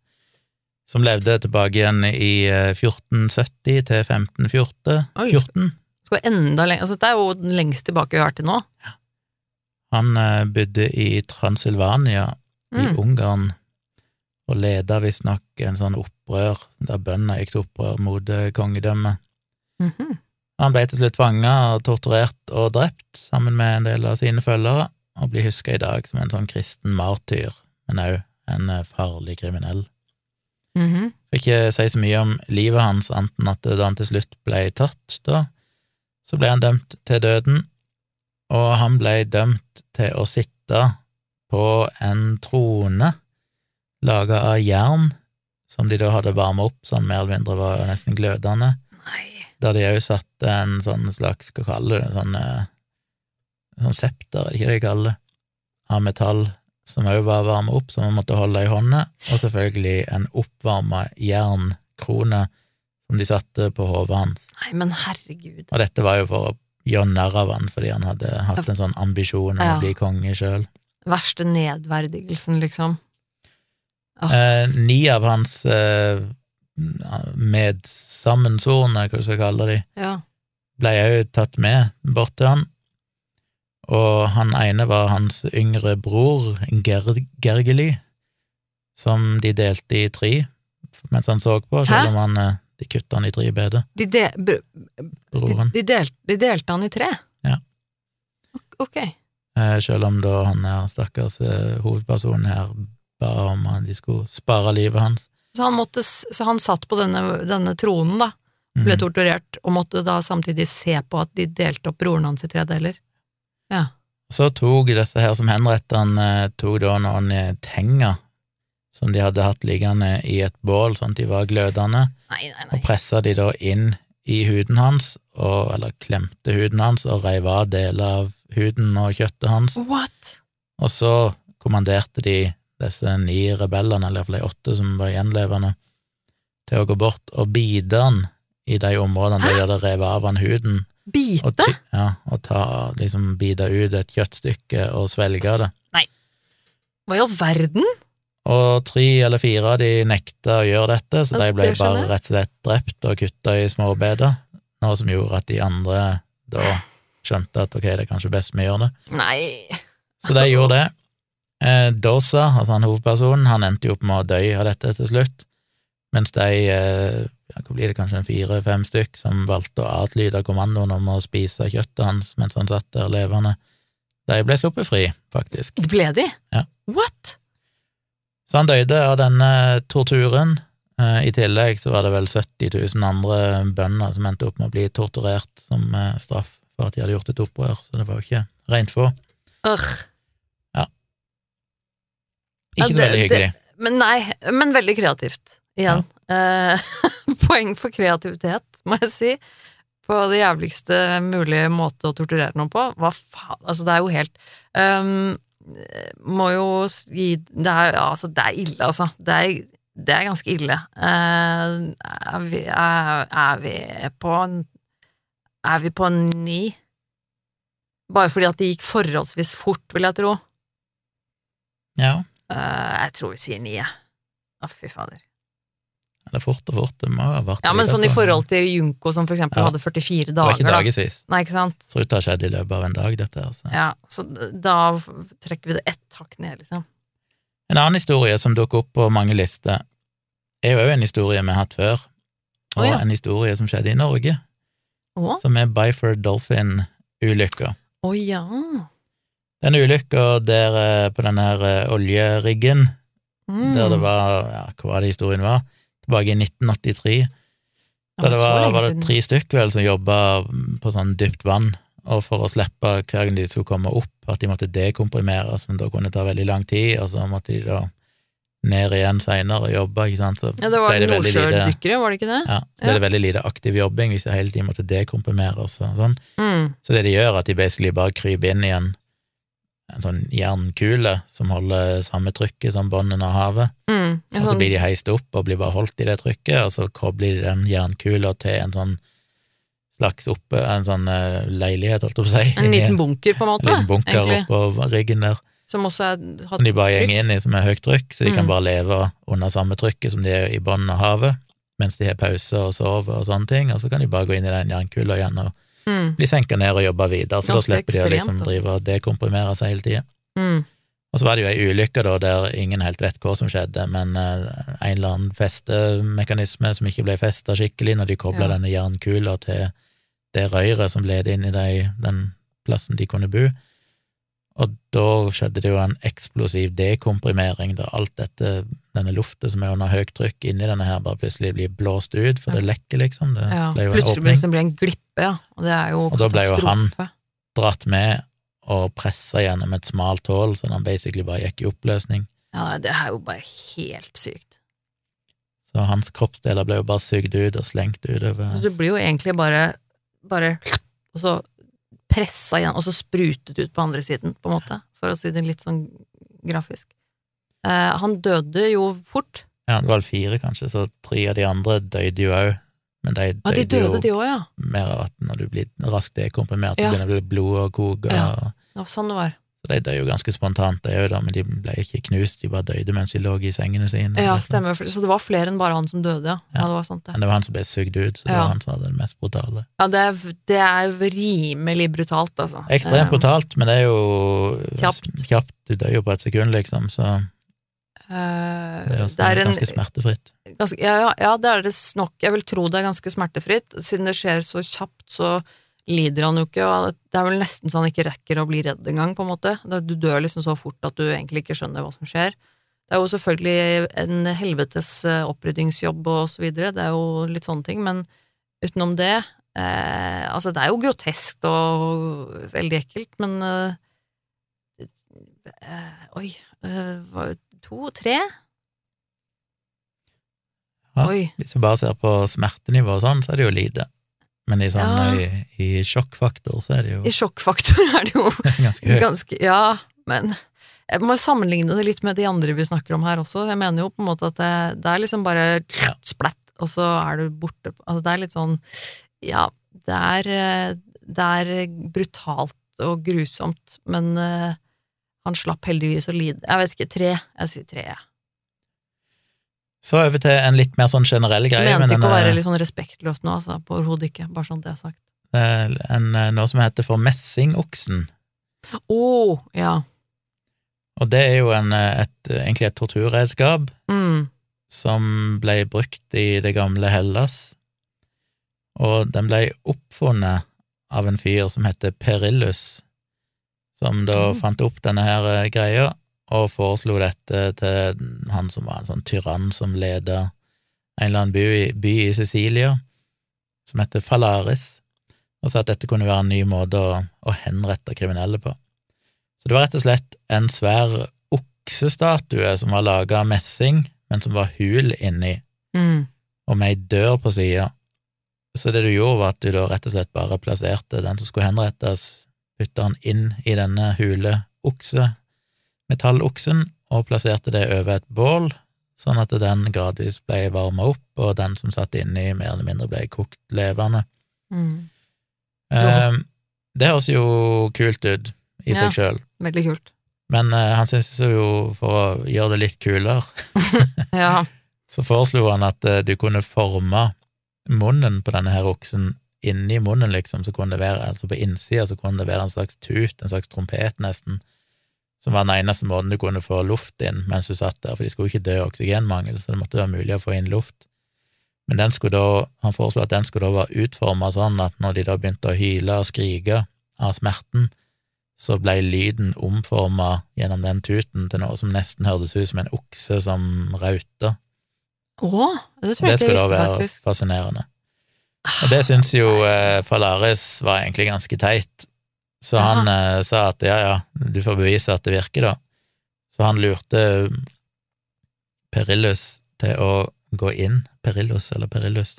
som levde tilbake igjen i eh, 1470 til 1514. Oi. 14. Skal vi enda lenger altså, Dette er jo den lengst tilbake vi har til nå. Han eh, bodde i Transylvania i Mm. Ungarn, og leda visstnok en sånn opprør, der bøndene gikk til opprør mot kongedømmet. Mm -hmm. Han ble til slutt fanga torturert og drept sammen med en del av sine følgere, og blir huska i dag som en sånn kristen martyr, men òg en eh, farlig kriminell. Mhm. Skal ikke si så mye om livet hans, anten at da han til slutt ble tatt, da, så ble han dømt til døden, og han ble dømt til å sitte på en trone laga av jern, som de da hadde varma opp, som mer eller mindre var nesten glødende, Nei. der de òg satte en sånn slags, hva kaller du det, sånn, eh, sånn septer, er det ikke det de kaller det, av metall, som òg var varma opp, som man måtte holde i hånda, og selvfølgelig en oppvarma jernkrone som de satte på hodet hans. Nei, men herregud. Og dette var jo for å gjøre narr av han, fordi han hadde hatt en sånn ambisjon om Ja. å bli konge sjøl. Verste nedverdigelsen, liksom. Oh. Eh, ni av hans eh, medsammensvorne, hva du skal kalle de, Ja. ble òg tatt med bort til han, og han ene var hans yngre bror, Ger Gergely, som de delte i tre mens han så på, selv om han, eh, de kutta han i tre beder, De, de, de, del, de delte han i tre? Ja. Ok- Ok. Eh, selv om da han her stakkars eh, hovedpersonen her ba om at de skulle spare livet hans. Så han, måtte, så han satt på denne, denne tronen, da, ble Mhm. torturert, og måtte da samtidig se på at de delte opp broren hans i tre deler. Ja. Så tok disse her som henrettet han, eh, tok da noen eh, tenger som de hadde hatt liggende i et bål, sånn at de var glødende, Nei, nei, og nei. pressa de da inn i huden hans, og, eller klemte huden hans og reiv av deler av huden og kjøttet hans, What? og så kommanderte de disse ni rebellene, eller iallfall de åtte som var gjenlevende, til å gå bort og bite han i de områdene der de hadde revet av han huden, Bite? Og, ja, og ta, liksom bite ut et kjøttstykke og svelge det. Nei, Hva i all verden? Og tre eller fire av de nekta å gjøre dette, så de ble bare rett og slett drept og kutta i småbeder, noe som gjorde at de andre da skjønte at ok, det er kanskje best vi gjør det. Nei. Så de gjorde det. Eh, Dosa, altså han hovedpersonen, han endte jo opp med å dø av dette til slutt, mens de, eh, ja, hva blir det, kanskje en fire-fem stykk, som valgte å adlyde kommandoen om å spise kjøttet hans mens han satt der levende, de ble sluppet fri, faktisk. Ble de? Ja. What? Så han døde av denne torturen. Eh, I tillegg så var det vel 70 000 andre bønder som endte opp med å bli torturert som eh, straff for at de hadde gjort et opprør, så det var jo ikke rent få. Ugh. Ikke Ja, så veldig hyggelig. Men nei, men veldig kreativt. Igjen. Eh, poeng for kreativitet, må jeg si. På det jævligste mulige måte å torturere noen på. Hva faen, altså det er jo helt ehm, Må jo gi Det er, altså, det er ille, altså. Det er, det er ganske ille. Eh, er, vi, er, vi på Er vi på ni? Bare fordi at det gikk forholdsvis fort, vil jeg tro. Ja, Eh, jeg tror vi sier ni, jeg. Å, fy fader. Det er fort og fort. Det må ha vært Ja, men sånn i forhold til Junko, som for eksempel Ja. hadde 44 dager. Det var ikke da. Nei, ikke sant? Så ut til å ha skjedd i løpet av en dag, dette. Altså. Ja, så da trekker vi det ett hakk ned, liksom. En annen historie som dukker opp på mange lister, er jo òg en historie vi har hatt før, og oh, ja. en historie som skjedde i Norge, oh. som er Byford Dolphin-ulykka. å ja. Den ulykka der eh, på den her eh, oljeriggen, Mm. der det var ja, Hva var det historien var? Tilbake i 1983. Da det var, var det tre stykker vel som jobba på sånn dypt vann, og for å slippe hver gang de skulle komme opp, at de måtte dekomprimere, som da kunne ta veldig lang tid, og så måtte de da ned igjen seinere og jobbe, ikke sant, så Ja, det var ble det veldig lite nordsjødykkere, var det ikke det? ja, det Ja. det veldig lite aktiv jobbing hvis de hele tiden måtte dekomprimere og sånn. Mm. Så det de gjør, er at de basically bare kryper inn i en, sånn jernkule som holder samme trykket som bunnen av havet, Mm. sånn... og så sånn- blir de heist opp og blir bare holdt i det trykket, og så kobler de den jernkula til en sånn slags oppe, en sånn eh, leilighet, holdt jeg på å si. en liten bunker, på en måte? en liten bunker egentlig, oppå riggen der, som også er som de bare går inn i, som er høyt trykk, så de kan Mm. bare leve under samme trykket som de er i bunnen av havet, mens de har pause og sover og sånne ting, og så kan de bare gå inn i den jernkula igjen og Mm. bli senka ned og jobba videre, så da Ganske slipper de å liksom altså. drive og dekomprimere seg hele tida. Mm. Og så var det jo ei ulykke da, der ingen helt vet hva som skjedde, men eh, en eller annen festemekanisme som ikke ble festa skikkelig når de kobla Ja. denne jernkula til det røret som led inn i de, den plassen de kunne bo. Og da skjedde det jo en eksplosiv dekomprimering, der alt dette, denne lufta som er under høyt trykk inni denne her, bare plutselig blir blåst ut, for det lekker, liksom. Det Ja. ble jo en Plutselig åpning. blir det en glippe, ja. Og det er jo Og da ble jo han- Dratt med og pressa gjennom et smalt hull, så han basically bare gikk i oppløsning. Ja, det er jo bare helt sykt. Så hans kroppsdeler ble jo bare sugd ut og slengt Så utover. du blir jo egentlig bare, bare Og så pressa igjen, og så sprutet ut på andre siden, på en måte, for å si det litt sånn grafisk. Eh, han døde jo fort. Ja, det var vel fire, kanskje, så tre av de andre døde jo òg. Men de døde, de døde, de jo ja. mer av at når du blir raskt dekomprimert, så Ja. begynner det blod å koke. Ja. og- Det var sånn det var. Så de døde jo ganske spontant, de òg, men de ble ikke knust, de bare døde mens de lå i sengene sine. Ja, stemmer. Så det var flere enn bare han som døde, ja. Ja, Ja. det var sant, det. Men det var han som ble sugd ut, så det Ja. var han som hadde det mest brutale. Ja, det er, det er rimelig brutalt, altså. Ekstremt Eh, brutalt, men det er jo Kjapt. kjapt. Du dør jo på et sekund, liksom, så eh, det er jo det er en ganske smertefritt. ganske, ja, ja, ja, det er det nok. Jeg vil tro det er ganske smertefritt. Siden det skjer så kjapt, så lider han jo ikke, og det er vel nesten så han ikke rekker å bli redd engang, på en måte. Du dør liksom så fort at du egentlig ikke skjønner hva som skjer. Det er jo selvfølgelig en helvetes eh, oppryddingsjobb og så videre, det er jo litt sånne ting, men utenom det eh, Altså, det er jo groteskt og veldig ekkelt, men eh, eh, Oi, eh, to? Tre? Ja. Oi. Hvis du bare ser på smertenivå og sånn, så er det jo lite. Men i, sånn, Ja. i, i sjokkfaktor så er det jo I sjokkfaktor er det jo ganske høyt. ganske Ja, men jeg må sammenligne det litt med de andre vi snakker om her også. Jeg mener jo på en måte at det, det er liksom bare Ja. splatt, og så er du borte. Altså det er litt sånn Ja, det er, det er brutalt og grusomt, men uh, han slapp heldigvis å lide. Jeg vet ikke, tre. Jeg sier tre, jeg. Så over til en litt mer sånn generell Jeg greie. mente men ikke å være litt sånn respektløs nå, altså. På overhodet ikke. Bare sånn det er sagt. eh, en, eh, noe som heter for messingoksen. Å, ja. Og det er jo en, eh, et, egentlig et torturredskap Mm. som ble brukt i det gamle Hellas, og den ble oppfunnet av en fyr som heter Perillus, som da Mm. fant opp denne her greia, og foreslo dette til han som var en sånn tyrann som leda en eller annen by, i- by i Sicilia, som heter Falaris. og sa at dette kunne være en ny måte å, å henrette kriminelle på. Så det var rett og slett en svær oksestatue som var laga av messing, men som var hul inni, Mm. og med ei dør på sida. Så det du gjorde, var at du da rett og slett bare plasserte den som skulle henrettes, putta den inn i denne hule okse, metalloksen, og plasserte det over et bål, sånn at den gradvis ble varma opp, og den som satt inni, mer eller mindre ble kokt levende. Mm. Eh, det høres jo kult ut i Ja. seg sjøl, Veldig kult. men eh, han syntes jo, for å gjøre det litt kulere, Ja. så foreslo han at eh, du kunne forme munnen på denne her oksen inni munnen, liksom, så kunne det være, altså på innsida så kunne det være en slags tut, en slags trompet nesten, som var den eneste måten du kunne få luft inn mens du satt der, for de skulle ikke dø av oksygenmangel, så det måtte være mulig å få inn luft. Men den skulle da, han foreslo at den skulle da være utforma sånn at når de da begynte å hyle og skrike av smerten, så ble lyden omforma gjennom den tuten til noe som nesten hørtes ut som en okse som rauter. Å, det tror det jeg ikke jeg skulle da være faktisk. fascinerende. Og det syns jo eh, Falaris var egentlig ganske teit, så han eh, sa at ja, ja, du får bevise at det virker, da. Så han lurte Perillus til å gå inn, Perillus eller Perillus,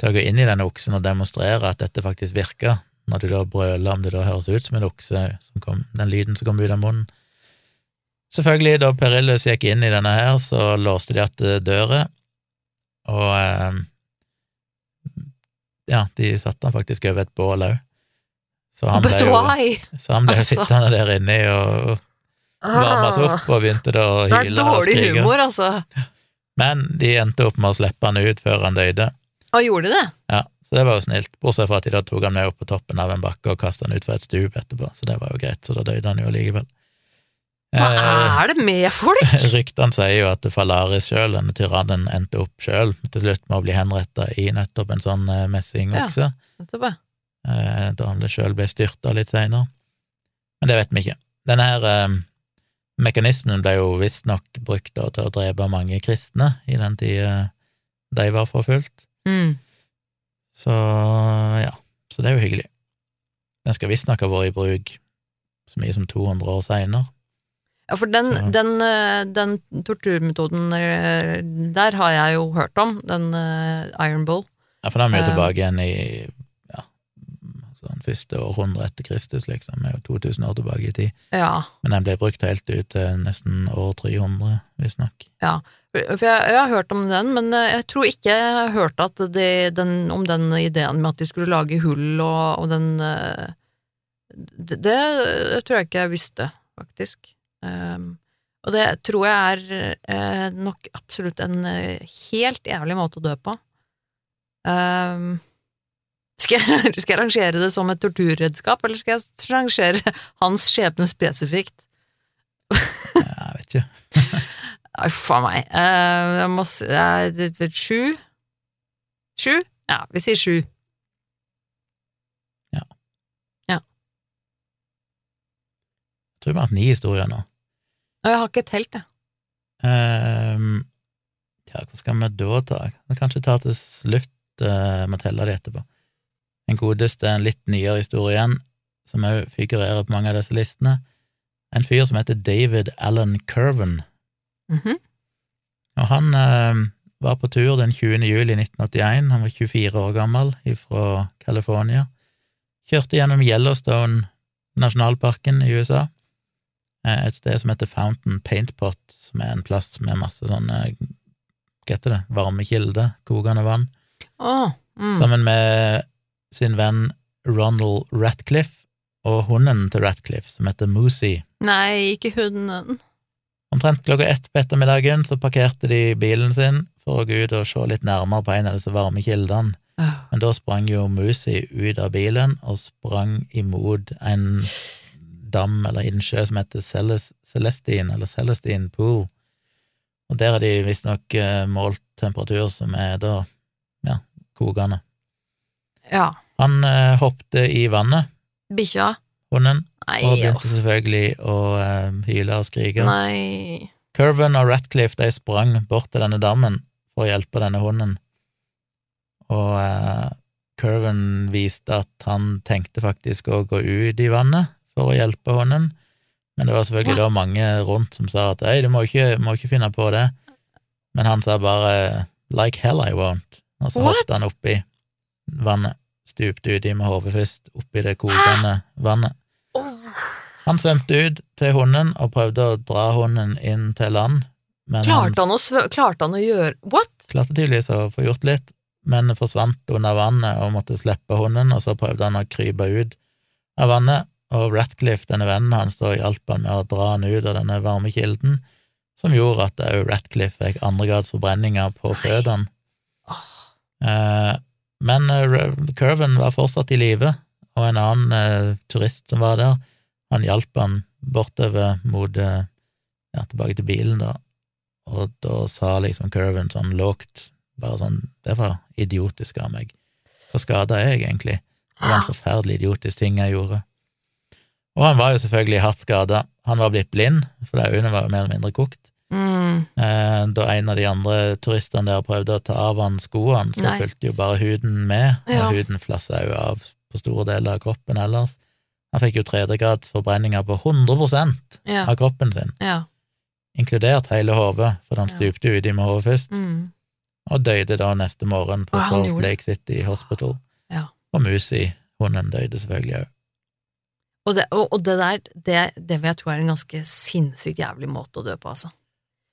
til å gå inn i denne oksen og demonstrere at dette faktisk virker, når du da brøler om det da høres ut som en okse, som kom, den lyden som kom ut av munnen. Selvfølgelig, da Perillus gikk inn i denne her, så låste de igjen døra, og eh, ja, de satte han faktisk over et bål òg. Så han ble jo så han ble Altså. sittende der inne og varma seg opp, og begynte da å Ah. Det er hyle dårlig humor, altså. Men de endte opp med å slippe han ut før han døde. Og gjorde de det? Ja, så det var jo snilt, bortsett fra at de da tok han med opp på toppen av en bakke og kastet han ut fra et stup etterpå, så det var jo greit, så da døde han jo allikevel. Hva Eh, er det med folk? Ryktene sier jo at Falaris sjøl, denne tyrannen, endte opp sjøl til slutt med å bli henretta i nettopp en sånn eh, messingokse, Nettopp, ja. Eh, da han sjøl ble styrta litt seinere. Men det vet vi ikke. Denne her eh, mekanismen ble jo visstnok brukt da, til å drepe mange kristne i den tida de var forfulgt. Mm. Så ja, så det er jo hyggelig. Den skal visstnok ha vært i bruk så mye som 200 år seinere. Ja, for den, den, eh, den torturmetoden eh, der har jeg jo hørt om, den eh, Iron Bull. Ja, for den er vi jo Eh. tilbake igjen i første århundre etter Kristus, liksom. Er jo 2000 år tilbake i tid. Ja. Men den ble brukt helt ut til nesten år 300, visstnok. Ja, for jeg, jeg har hørt om den, men eh, jeg tror ikke jeg har hørt at de, den, om den ideen med at de skulle lage hull og, og den eh, det, det tror jeg ikke jeg visste, faktisk. Um, og det tror jeg er eh, nok absolutt en eh, helt jævlig måte å dø på. Um, skal, jeg, skal jeg rangere det som et torturredskap, eller skal jeg rangere hans skjebne spesifikt? Jeg vet ikke. Uff a meg. Uh, jeg må det- Sju? Sju? Ja, vi sier sju. Ja. Ja. Jeg tror vi har hatt ni historier nå. Og jeg har ikke telt, jeg. Ehm, ja, hva skal vi da ta? Vi kan kanskje ta til slutt, uh, må telle det etterpå. En godeste, en litt nyere historie igjen, som òg figurerer på mange av disse listene. En fyr som heter David Allen Curven. Mhm. Og han eh, var på tur den 20. juli 1981, han var 24 år gammel, fra California. Kjørte gjennom Yellowstone nasjonalparken i USA, eh, et sted som heter Fountain Paint Pot, som er en plass med masse sånne, hva heter det, varmekilder, kokende vann, oh, mm. sammen med sin venn Ronald Ratcliffe og hunden til Ratcliffe, som heter Moosey. Nei, ikke hunden. Omtrent klokka ett på ettermiddagen så parkerte de bilen sin for å gå ut og se litt nærmere på en av disse varme kildene, Åh, men da sprang jo Moosey ut av bilen og sprang imot en dam eller innsjø som heter Celestine, eller Celestine Pool, og der har de visstnok eh, målt temperatur som er da, ja, kokende. Ja. Han eh, hoppte i vannet, Bikkja? hunden, Nei, og begynte begynte selvfølgelig å eh, hyle og skrike. Nei. Curven og Ratcliffe de sprang bort til denne dammen for å hjelpe denne hunden, og eh, Curven viste at han tenkte faktisk å gå ut i vannet for å hjelpe hunden, men det var selvfølgelig What? da mange rundt som sa at ei, du må ikke, må ikke finne på det, men han sa bare like hell I won't, og så What? hoppet han oppi vannet, stupte uti med hodet først, oppi det kokende vannet. Han svømte ut til hunden og prøvde å dra hunden inn til land, men han Klarte han, å klarte han å gjøre What? klarte tydeligvis å få gjort litt, men forsvant under vannet og måtte slippe hunden, og så prøvde han å krype ut av vannet, og Ratcliffe, denne vennen hans, da hjalp han med å dra han ut av denne varmekilden, som gjorde at òg Ratcliffe fikk andregrads forbrenninger på føttene. Eh, men eh, Curven var fortsatt i live, og en annen eh, turist som var der, han hjalp han bortover mot eh, ja, tilbake til bilen, da, og da sa liksom Curven sånn lågt, bare sånn Det var idiotisk av meg. Hva skada jeg egentlig? Det var en forferdelig idiotisk ting jeg gjorde. Og han var jo selvfølgelig hardt skada. Han var blitt blind, for øynene var jo mer eller mindre kokt. Mm. Eh, da en av de andre turistene der prøvde å ta av han skoene, så Nei. fulgte jo bare huden med, og Ja. huden flassa jo av på store deler av kroppen ellers. Han fikk jo tredjegrads forbrenninger på 100 Ja. av kroppen sin, ja. inkludert hele hodet, for han stupte jo uti med hodet først, Mm. og døde da neste morgen på Salt. Lake City Hospital. Ja. Og Musi, hunden, døde selvfølgelig òg. Og, det, og det der, det, det vil jeg tro er en ganske sinnssykt jævlig måte å dø på, altså.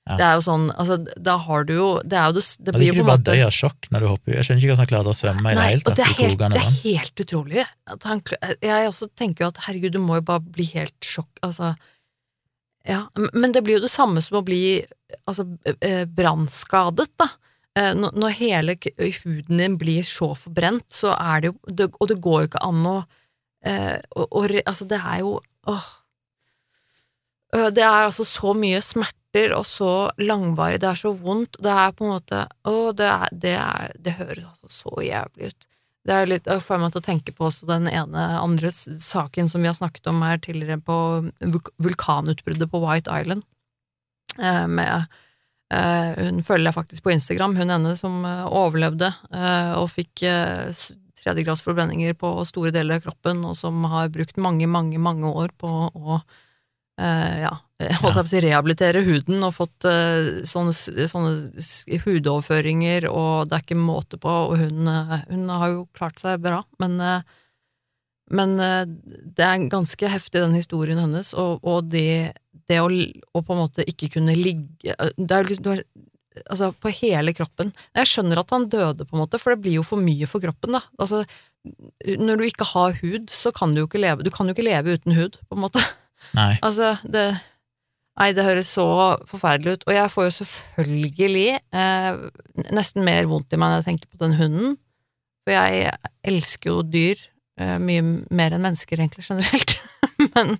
Ja. Det er jo sånn, altså, da har du jo Det er jo det, det Hadde blir ikke jo du på en bare måte dødd av sjokk når du hopper? Jeg skjønner ikke hvordan han klarte å svømme i det hele og det er, helt, det er helt utrolig. Han, jeg også tenker jo at herregud, du må jo bare bli helt sjokk Altså Ja, men det blir jo det samme som å bli altså, eh, brannskadet, da. Eh, Når når hele huden din blir så forbrent, så er det jo Og det går jo ikke an å eh, å- å Altså, det er jo åh. Øh, Det er altså så mye smerter og så langvarig, det er så vondt. Det er på en måte Å, det, er, det, er, det høres altså så jævlig ut. Det er litt, jeg får meg til å tenke på også den ene andre saken som vi har snakket om her tidligere, på vulkanutbruddet på White Island. Eh, med eh, Hun følger jeg faktisk på Instagram, hun ene som overlevde eh, og fikk eh, tredjegradsforbrenninger på store deler av kroppen, og som har brukt mange, mange, mange år på å eh, ja, holdt jeg på å si rehabilitere huden og fått uh, sånne, sånne hudoverføringer, og det er ikke måte på, og hun, eh, hun har jo klart seg bra, men uh, men det er ganske heftig, den historien hennes, og, og det, det å, å på en måte ikke kunne ligge det er, liksom- du har, Altså, på hele kroppen. Jeg skjønner at han døde, på en måte, for det blir jo for mye for kroppen, da. Altså, når du ikke har hud, så kan du jo ikke leve Du kan jo ikke leve uten hud, på en måte. Nei. Altså, det Nei, det høres så forferdelig ut. Og jeg får jo selvfølgelig eh, nesten mer vondt i meg når jeg tenker på den hunden. For jeg elsker jo dyr eh, mye mer enn mennesker, egentlig, generelt. men,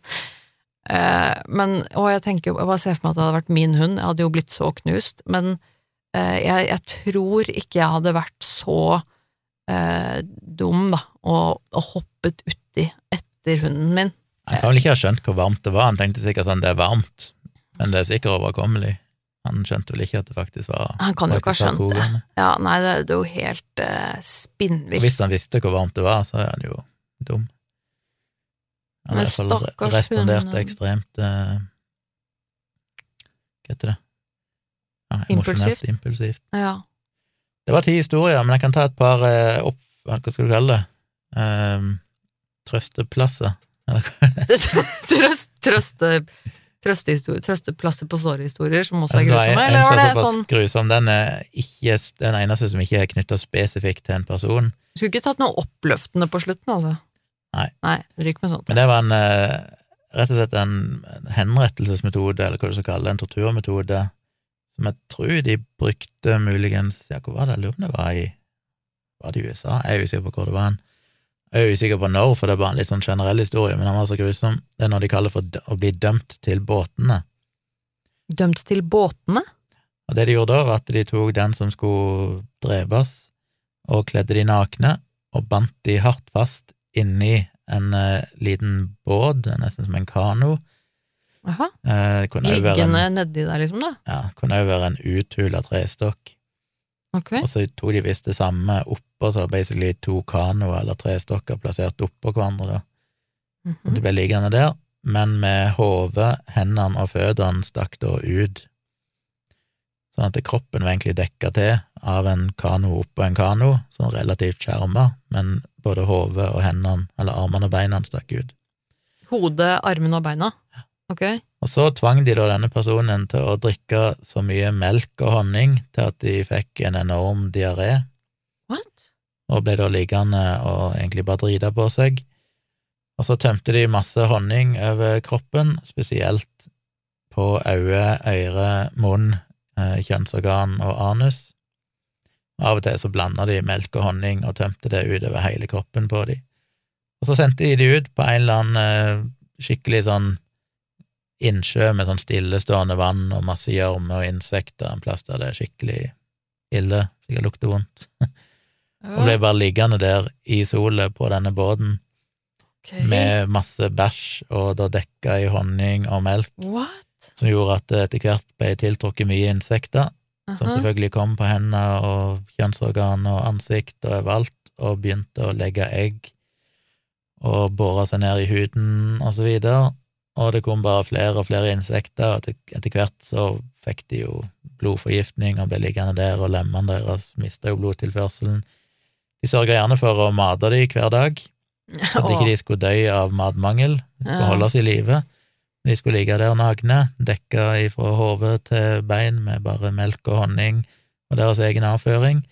eh, men Og jeg tenker jo Jeg bare ser for meg at det hadde vært min hund. Jeg hadde jo blitt så knust. Men eh, jeg, jeg tror ikke jeg hadde vært så eh, dum, da, og, og hoppet uti etter hunden min. Han kan vel ikke ha skjønt hvor varmt det var, han tenkte sikkert sånn det er varmt, men det er sikkert overkommelig. Han skjønte vel ikke at det faktisk var Han kan jo ikke ha skjønt det. Ja, nei, det, det er jo helt uh, spinnvilt. hvis han visste hvor varmt det var, så er han jo dum. Han Men stakkars respondert hund. ekstremt uh, Hva heter det? Ja, Impulsivt. impulsivt. Ja. Det var ti historier, men jeg kan ta et par uh, opp... Hva skal du kalle det? Um, trøsteplasser. Trøst, trøste, trøstehistor- trøsteplaster på såret-historier, som også er Altså, grusomme, en eller var det sånn grusom. Den er ikke den eneste som ikke er knytta spesifikt til en person. Skulle ikke tatt noe oppløftende på slutten, altså. Nei. Nei, ryk med sånt. Men det var en eh, rett og slett en henrettelsesmetode, eller hva du skal kalle det, en torturmetode, som jeg tror de brukte muligens Ja, hvor var det? Jeg lurer på om det var i Var det i USA? Jeg er usikker på hvor det var hen. Jeg er usikker på når, for det er bare en litt sånn generell historie, men han var så grusom. Det er når de kaller for å bli dømt til båtene. Dømt til båtene? Og det de gjorde da, var at de tok den som skulle drepes, og kledde de nakne, og bandt de hardt fast inni en uh, liten båt, nesten som en kano. Aha. Eh, Liggende en, nedi der, liksom, da? ja, kunne òg være en uthula trestokk. Ok. Og så tok de visst det samme oppå, så det basically to kanoer eller tre stokker plassert oppå hverandre, da. Og -hmm. Det ble liggende der, men med hodet, hendene og føttene stakk da ut, sånn at kroppen var egentlig dekka til av en kano oppå en kano, sånn relativt skjerma, men både hodet og hendene, eller armene og beina, stakk ut. Hodet, armene og beina? Ok. Og så tvang de da denne personen til å drikke så mye melk og honning til at de fikk en enorm diaré? Og ble da liggende og egentlig bare drite på seg. Og så tømte de masse honning over kroppen, spesielt på øye, øre, munn, eh, kjønnsorgan og anus. Av og til så blanda de melk og honning og tømte det utover hele kroppen på de. Og så sendte de de ut på en eller annen eh, skikkelig sånn innsjø med sånn stillestående vann og masse gjørme og insekter, en plass der det er skikkelig ille, sikkert lukter vondt. Og ble bare liggende der i sola på denne båten okay. med masse bæsj og da dekka i honning og melk, What? som gjorde at det etter hvert ble tiltrukket mye insekter, som selvfølgelig kom på hender og kjønnsorgan og ansikt og overalt, og begynte å legge egg og bore seg ned i huden og så videre, og det kom bare flere og flere insekter, og etter hvert så fikk de jo blodforgiftning og ble liggende der, og lemmene deres mista jo blodtilførselen. De sørga gjerne for å mate de hver dag, så at ikke de skulle dø av matmangel, de skulle holde holdes i live. De skulle ligge der nakne, dekka fra hode til bein med bare melk og honning og deres egen avføring,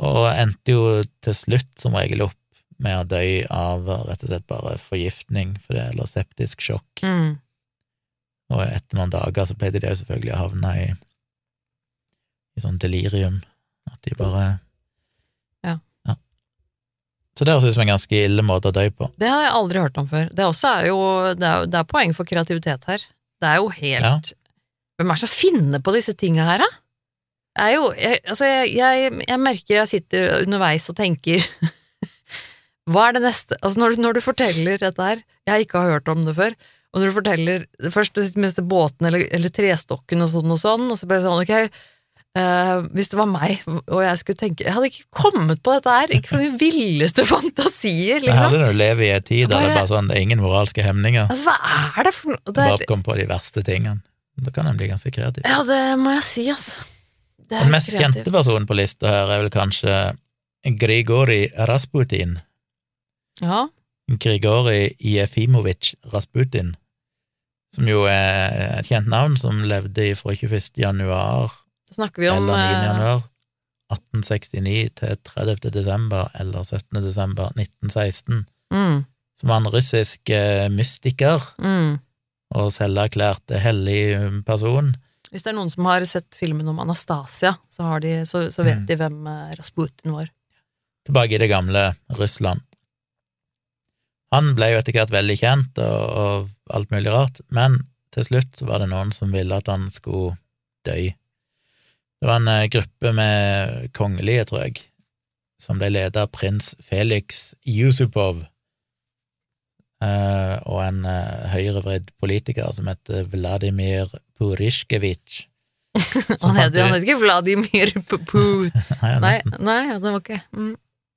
og endte jo til slutt som regel opp med å dø av rett og slett bare forgiftning for det, eller septisk sjokk. Mm. Og etter noen dager så pleide de jo selvfølgelig å havne i, i sånn delirium, at de bare. Så det høres ut som en ganske ille måte å dø på. Det har jeg aldri hørt om før. Det, er jo, det, er, det er poeng for kreativitet her. Det er jo helt Ja. Hvem er det som finner på disse tinga her, da? Er jo jeg, Altså, jeg, jeg, jeg merker jeg sitter underveis og tenker Hva er det neste Altså, når, du- når du forteller dette her Jeg ikke har hørt om det før. Og når du forteller først med disse båtene eller, eller trestokken og sånn og sånn, og så bare det sånn, ok, eh, hvis det var meg, og jeg skulle tenke Jeg hadde ikke kommet på dette her, ikke fra de villeste fantasier, liksom. Herlig når du lever i en tid der det er Bare- sånn, det er ingen moralske hemninger. Altså, hva er det for noe? Det bare kom på de verste tingene. Da kan en bli ganske kreativ. ja, det må jeg si, altså. Den mest kreativt. kjente personen på lista her er vel kanskje Grigori Rasputin. Ja. Grigori Jefimovic Rasputin, som jo er et kjent navn, som levde fra 21. januar Da snakker vi om eller 9. eh, januar 1869 til 30. desember eller 17. desember 1916, mm, som var en russisk mystiker mm. og selverklært hellig person. Hvis det er noen som har sett filmen om Anastasia, så, har de, så, så vet Mm. de hvem eh, Rasputin var. tilbake i det gamle Russland. Han ble jo etter hvert veldig kjent og, og alt mulig rart, men til slutt var det noen som ville at han skulle dø. Det var en eh, gruppe med kongelige, tror jeg, som ble ledet av prins Felix Yusupov eh, og en eh, høyrevridd politiker som heter Vladimir Purishkevitsj. Han heter, han heter ikke Vladimir Puput. Nei, Nei, det var ikke mm.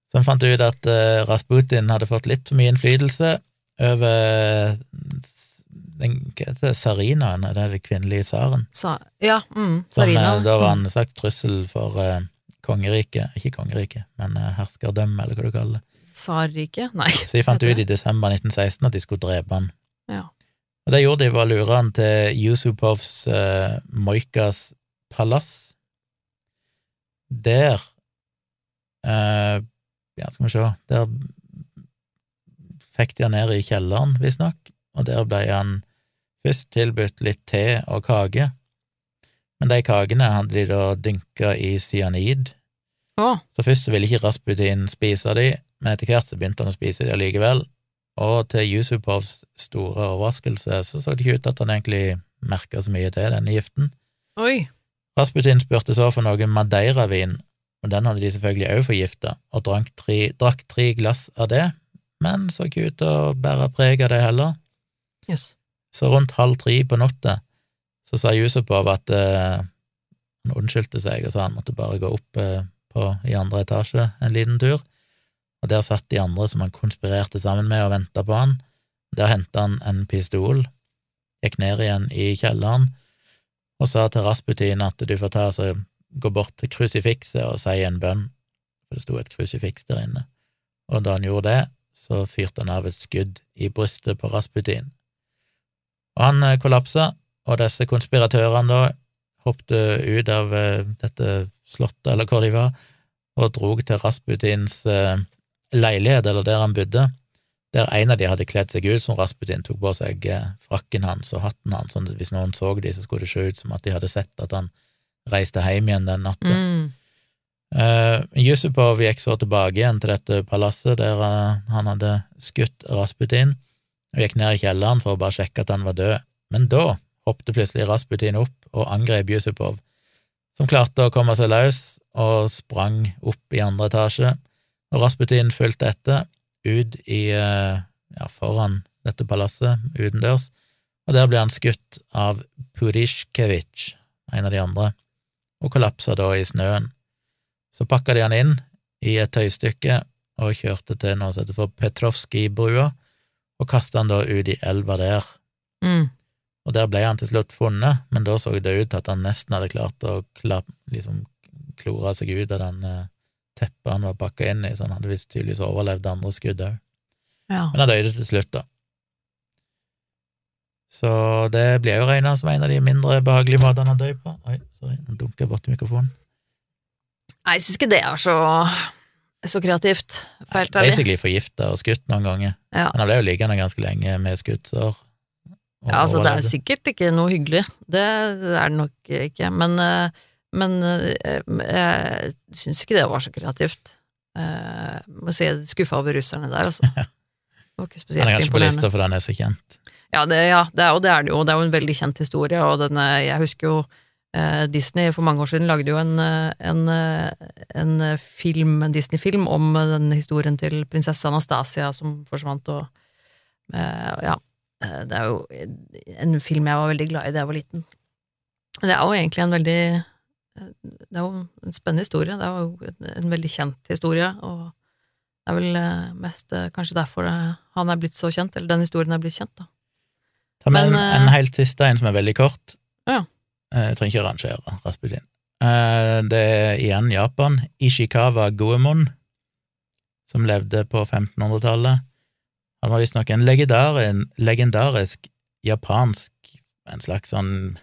som fant ut at Rasputin hadde fått litt for mye innflytelse over den, det, er det den kvinnelige tsaren? Sa, Ja, mm, Sarina. Som da var en slags trussel for eh, kongeriket, ikke kongeriket, men eh, herskerdømme, eller hva du kaller det. Tsarriket? Nei. Så de fant ut i desember 1916 at de skulle drepe han. Ja. Og det gjorde de ved å lure han til Yusupovs uh, Moikas palass. Der eh, Ja, skal vi se Der fikk de han ned i kjelleren, visstnok, og der ble han først tilbudt litt te og kake, men de kakene hadde de da dynka i cyanid. Oh. Så først så ville ikke Rasputin spise de, men etter hvert så begynte han å spise de allikevel, og til Yusupovs store overraskelse så så det ikke ut at han egentlig merka så mye til denne giften. oi. Rasputin spurte så for noe madeiravin, og den hadde de selvfølgelig òg forgifta, og drakk tre, drakk tre glass av det, men så ikke ut til å bære preg av det heller. Jøss. Så rundt halv tre på natta så sa Yusupov at eh, han unnskyldte seg og sa han måtte bare gå opp eh, på, i andre etasje en liten tur, og der satt de andre som han konspirerte sammen med og venta på han. Der henta han en pistol, gikk ned igjen i kjelleren og sa til Rasputin at du får ta altså, gå bort til krusifikset og si en bønn, for det sto et krusifiks der inne. Og da han gjorde det, så fyrte han av et skudd i brystet på Rasputin. Og han eh, kollapsa, og disse konspiratørene da hoppet ut av eh, dette slottet, eller hvor de var, og drog til Rasputins eh, leilighet, eller der han bodde, der en av de hadde kledd seg ut som Rasputin, tok på seg frakken hans og hatten hans, sånn at hvis noen så de, så skulle det se ut som at de hadde sett at han reiste hjem igjen den natta. Mm. Uh, Jusupov gikk så tilbake igjen til dette palasset der han hadde skutt Rasputin, og gikk ned i kjelleren for å bare sjekke at han var død. Men da hoppet plutselig Rasputin opp og angrep Yusupov, som klarte å komme seg løs og sprang opp i andre etasje, og Rasputin fulgte etter, ut i uh, ja, foran dette palasset, utendørs, og der ble han skutt av Purishkevitsj, en av de andre, og kollapsa da i snøen. Så pakka de han inn i et tøystykke og kjørte til noe som heter for Petrovskij-brua, og kasta han da ut i elva der. Mm. Og der ble han til slutt funnet, men da så det ut til at han nesten hadde klart å klapp, liksom klore seg ut av den eh, teppet han var pakka inn i, så han hadde visst tydeligvis overlevd andre skudd òg. Ja. Men han døde til slutt, da. Så det blir jo regna som en av de mindre behagelige måtene han døde på. Oi, sorry, nå dunker jeg borti mikrofonen. Nei, jeg syns ikke det er så, så kreativt, helt ærlig. Basically forgifta og skutt noen ganger. Ja. Men han ble jo liggende ganske lenge med skuddsår. Ja, altså, det er sikkert ikke noe hyggelig. Det er det nok ikke. Men, eh, men eh, jeg syns ikke det var så kreativt. Jeg Må si jeg er skuffa over russerne der, altså. Det var ikke Han er kanskje på imponerende. lista for han er så kjent. Ja, det, ja det, er, og det er det jo. Det er jo en veldig kjent historie, og den, eh, jeg husker jo eh, Disney for mange år siden lagde jo en, eh, en, eh, en film, en Disney-film om eh, den historien til prinsesse Anastasia som forsvant, og eh, ja. eh, Det er jo en film jeg var veldig glad i da jeg var liten. Det er jo egentlig en veldig eh, Det er jo en spennende historie. Det er jo en, veldig kjent historie, og det er vel eh, mest eh, kanskje derfor eh, han er blitt så kjent, eller den historien er blitt kjent, da. Ta med Men, en, eh, en helt siste en som er veldig kort. Ja. Eh, Jeg trenger ikke rangere Rasputin. Eh, Det er igjen Japan. Ishikawa Goemon, som levde på 1500-tallet. Han var visstnok en legendarisk japansk en slags sånn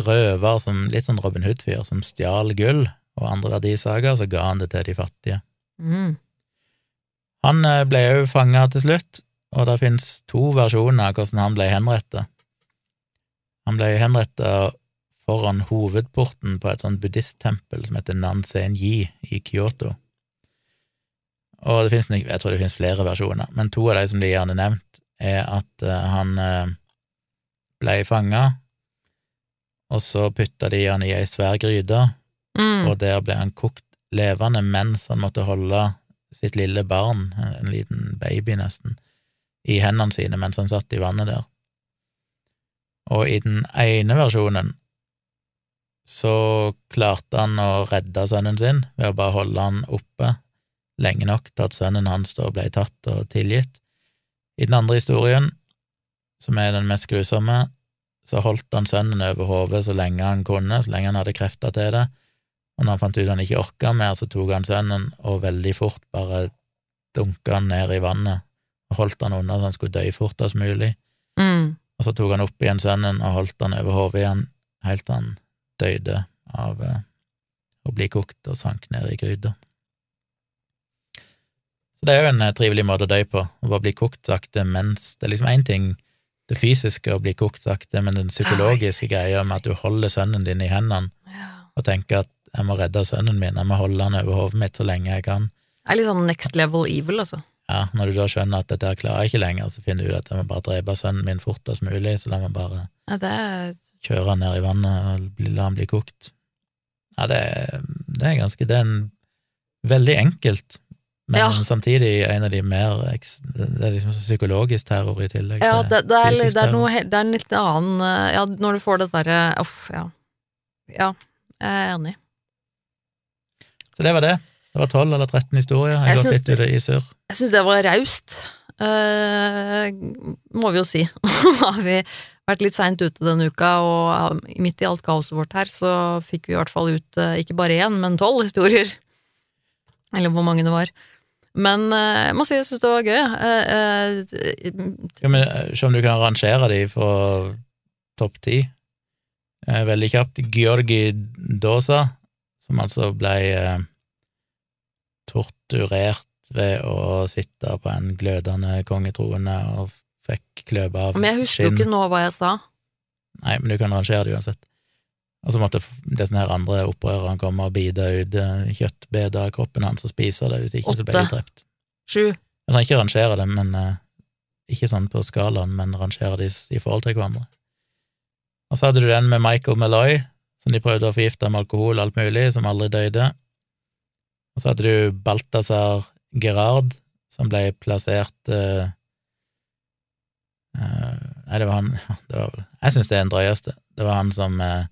røver, som, litt sånn Robin Hood-fyr, som stjal gull og andre verdisaker, så ga han det til de fattige. Mm. Han eh, ble jo fanga til slutt, og det finnes to versjoner av hvordan han ble henrettet. Han ble henrettet foran hovedporten på et sånt buddhisttempel som heter Nansen Yi i Kyoto. Og det finnes, jeg tror det finnes flere versjoner, men to av de som de gjerne nevnt, er at eh, han eh, ble fanga, og så putta de han i ei svær gryte, Mm. og der ble han kokt levende mens han måtte holde sitt lille barn, en liten baby nesten, i hendene sine mens han satt i vannet der. Og i den ene versjonen så klarte han å redde sønnen sin ved å bare holde han oppe lenge nok til at sønnen hans da ble tatt og tilgitt. I den andre historien, som er den mest grusomme, så holdt han sønnen over hodet så lenge han kunne, så lenge han hadde krefter til det, og når han fant ut han ikke orka mer, så tok han sønnen og veldig fort bare dunka han ned i vannet og holdt han unna så han skulle dø fortest mulig. Mm. Og så tok han opp igjen sønnen og holdt han over hodet igjen helt til han døde av eh, å bli kokt og sank ned i gryta. Så det er jo en eh, trivelig måte å dø på, å bare bli kokt sakte mens Det er liksom én ting det fysiske å bli kokt sakte, men den psykologiske greia med at du holder sønnen din i hendene og tenker at jeg må redde sønnen min, jeg må holde han over hodet mitt så lenge jeg kan. Det er litt sånn next level evil, altså. Ja, når du da skjønner at dette her klarer jeg ikke lenger, så finner du ut at jeg må bare drepe sønnen min fortest mulig, så la meg bare Ja, det er kjøre han ned i vannet og la han bli kokt. Ja, det, er- det er ganske Det er en veldig enkelt, men Ja. samtidig en av de mer Det er liksom psykologisk terror i tillegg Ja, det, det, er, det er noe Det er en litt annen eh, Ja, når du får det derre Uff, ja. Ja, jeg er enig. Så det var det. Det var 12 eller 13 historier. Jeg Jeg syns- det i surr. Jeg syns det var raust, Uh, må vi jo si. har vi vært litt seint ute denne uka, og midt i alt kaoset vårt her, så fikk vi i hvert fall ut eh, ikke bare én, men tolv historier. Eller hvor mange det var. Men eh, jeg må si jeg syns det var gøy. Ja, men eh, se om du kan rangere de fra topp ti? Veldig kjapt. Georgi Dosa, som altså ble torturert ved å sitte på en glødende kongetrone og fikk kløpe av men jeg husker jo ikke nå hva jeg sa. Nei, men du kan arrangere det uansett. Og så måtte disse her andre opprørerne komme og bite ut eh, kjøttbeder av kroppen hans og spise det, hvis ikke så ble de Åtte. drept. Sju. Jeg kan ikke rangere dem, men uh, ikke sånn på skalaen, men rangere de i forhold til hverandre. Og så hadde du den med Michael Malloy, som de prøvde å forgifte med alkohol og alt mulig, som aldri døde. Og så hadde du Balthazar Gerard, som ble plassert eh, Nei, det var han det var, Jeg syns det er den drøyeste. Det var han som eh,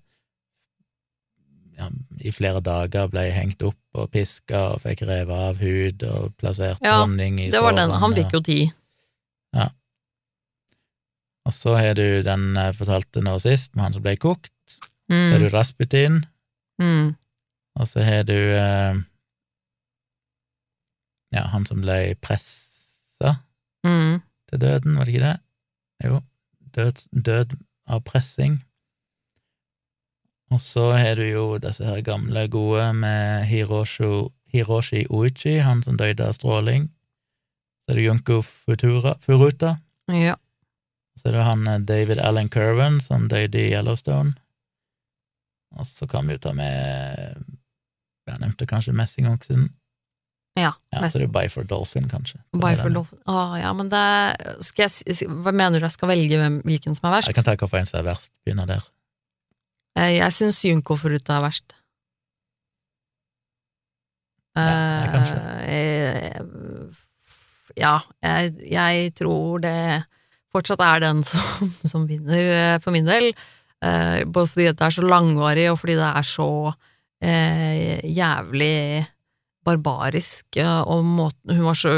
ja, i flere dager ble hengt opp og piska og fikk revet av hud og plassert Ja, honning i Det var den. sårene. Han fikk jo ti. Og så har du den jeg fortalte nå sist, med han som ble kokt. Så har Mm. du Rasputin, Mm. og så har du eh, ja, han som ble pressa Mm. til døden, var det ikke det? Jo, død, død av pressing. Og så har du jo disse her gamle gode med Hiroshi, Hiroshi Uichi, han som døde av stråling. Så er det Junko Futura, Furuta. Ja. Så er det han eh, David Allen Curran som døde i Yellowstone. Og så kan vi jo ta med Jeg nevnte kanskje Messingoksen. Ja, Ja, så det er Buy for Dolphin, kanskje. Buy for Dolphin. Å, ja, men det skal jeg, Hva mener du jeg skal velge hvem, hvilken som er verst? Jeg kan ta hvilken som er verst. Begynner der. Eh, Jeg syns Junko Furuta er verst. Ja, kanskje. Eh, Ja, jeg, jeg tror det fortsatt er den som, som vinner eh, for min del. Eh, Både fordi det er så langvarig, og fordi det er så eh, jævlig barbarisk, og måten Hun var så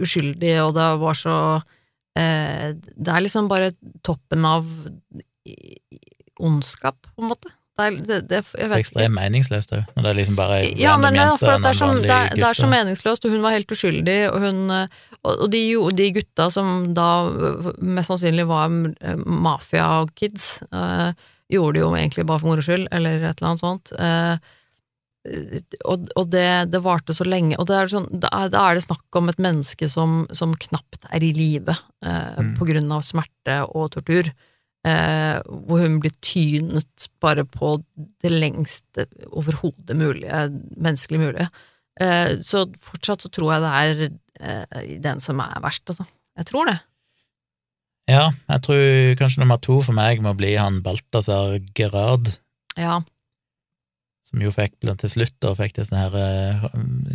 uskyldig, og det var så eh, Det er liksom bare toppen av ondskap, på en måte. Det er, det, det, jeg vet ekstremt meningsløst òg, når det liksom bare er ja, men er for det, er så, det, er, det er så meningsløst, og hun var helt uskyldig, og, hun, eh, og, og de, de gutta som da eh, mest sannsynlig var eh, mafia-kids, eh, gjorde det jo egentlig bare for moro skyld, eller et eller annet sånt. Eh, og og det, det varte så lenge, og det er sånn, da er, da er det snakk om et menneske som, som knapt er i live eh, Mm. på grunn av smerte og tortur. Eh, hvor hun blir tynet bare på det lengste overhodet mulige, menneskelig mulige. Eh, så fortsatt så tror jeg det er eh, den som er verst, altså. Jeg tror det. Ja, jeg tror kanskje nummer to for meg må bli han Balthazar Gerard, Ja. Som jo fikk til slutt da fikk disse her eh,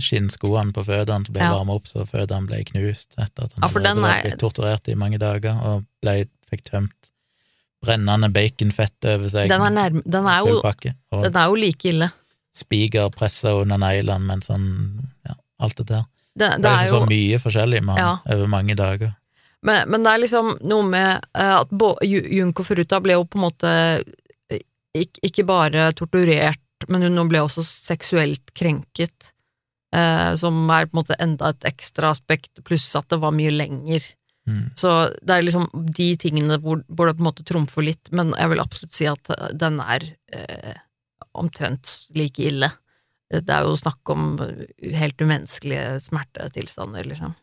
skinnskoene på føttene som ble Ja. varma opp så føttene ble knust etter at han Ja, hadde vært er- torturert i mange dager og ble, fikk tømt brennende baconfett over seg. Den er, nærme, den er, jo, den er jo like ille. Spiger pressa under neglene mens han Ja, alt dette her. Det, Det, det er liksom jo så mye forskjellig med han Ja. over mange dager. Men, men det er liksom noe med eh, at Junko Furuta ble jo på en måte eh, ikke bare torturert, men hun ble også seksuelt krenket. eh, som er på en måte enda et ekstra aspekt, pluss at det var mye lenger. Mm. Så det er liksom de tingene hvor, hvor det på en måte trumfer litt, men jeg vil absolutt si at eh, den er eh, omtrent like ille. Det er jo snakk om helt umenneskelige smertetilstander, liksom.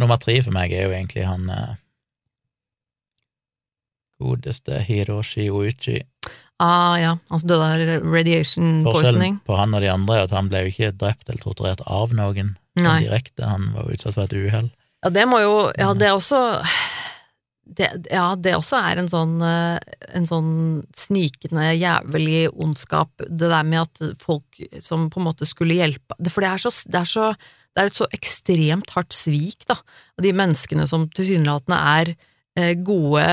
Nummer tre for meg er jo egentlig han eh, godeste Hiroshi Uichi. Ah, ja. Altså døde av radiation poisoning. Forskjellen på han og de andre er at han ble jo ikke drept eller torturert av noen direkte, han var jo utsatt for et uhell. Ja, det må jo Ja, det er også det, Ja, det også er en sånn eh, En sånn snikende, jævlig ondskap. Det der med at folk som på en måte skulle hjelpe For det er så, det er så det er et så ekstremt hardt svik, da. Av de menneskene som tilsynelatende er gode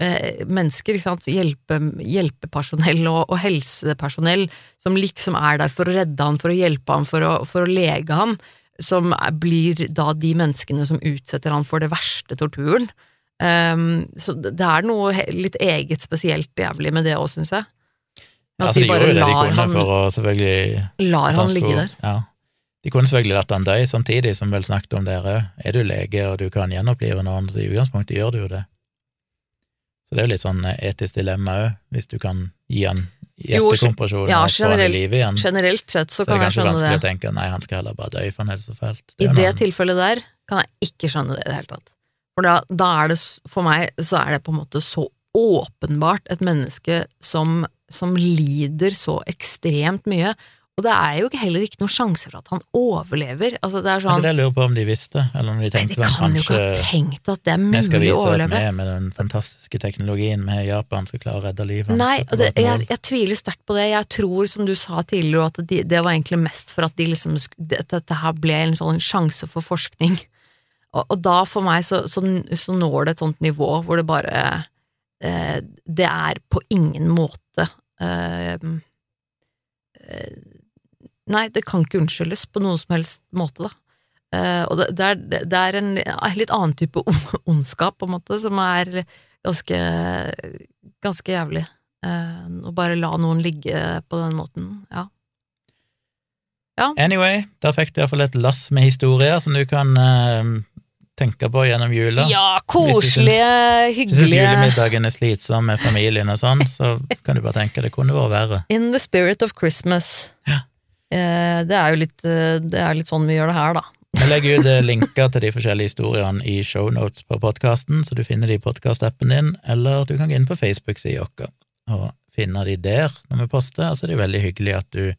eh, mennesker, ikke sant, hjelpe, hjelpepersonell og, og helsepersonell, som liksom er der for å redde han, for å hjelpe han, for å, for å lege han, som er, blir da de menneskene som utsetter han for det verste torturen. Um, så det er noe litt eget spesielt jævlig med det òg, syns jeg. Ja, At altså, de de bare lar han, for å lar han ligge der. Ja. De kunne selvfølgelig latt han dø, samtidig som vel snakket om dere òg. Er du lege og du kan gjenopplive noen, så i utgangspunktet gjør du jo det. Så det er jo litt sånn eh, etisk dilemma òg, hvis du kan gi han Jo, hjertekompresjon ja, og få han i live igjen. Generelt sett så Så kan er jeg skjønne det. vanskelig det. å tenke nei, han skal heller bare dø, for han er det så fælt. I er det noen- tilfellet der kan jeg ikke skjønne det i det hele tatt. For da, da er det, for meg, så er det på en måte så åpenbart et menneske som, som lider så ekstremt mye, og det er jo heller ikke noen sjanse for at han overlever. Altså, det er sånn det jeg lurer på om de visste, eller om de Nei, kanskje de sånn kan jo ikke ha tenkt at det er mulig å overleve. vi med den fantastiske teknologien med Japan skal klare å redde livet. Nei, det jeg, jeg tviler sterkt på det. Jeg tror, som du sa tidligere, at de, det var egentlig mest for at de liksom, det- dette her ble en sånn sjanse for forskning. Og, og da, for meg, så, så, så når det et sånt nivå hvor det bare eh, Det er på ingen måte eh, eh, Nei, det kan ikke unnskyldes på noen som helst måte, da. Uh, og det, det, er, det er en litt annen type ondskap, på en måte, som er ganske, ganske jævlig. Eh, å bare la noen ligge på den måten, ja. Anyway, der fikk du iallfall et lass med historier som du kan uh, tenke på gjennom jula. Ja, koselige, koselige, Hvis du syns julemiddagen er slitsom med familien og sånn, så kan du bare tenke det kunne vært verre. In the spirit of Christmas. Ja. Eh, det er jo litt, eh, er litt sånn vi gjør det her, da. Vi legger ut eh, linker til de forskjellige historiene i shownotes på podkasten, så du finner de i podkastappen din, eller du kan gå inn på Facebook-sida vår og finne de der når vi poster. Altså, det er veldig hyggelig at du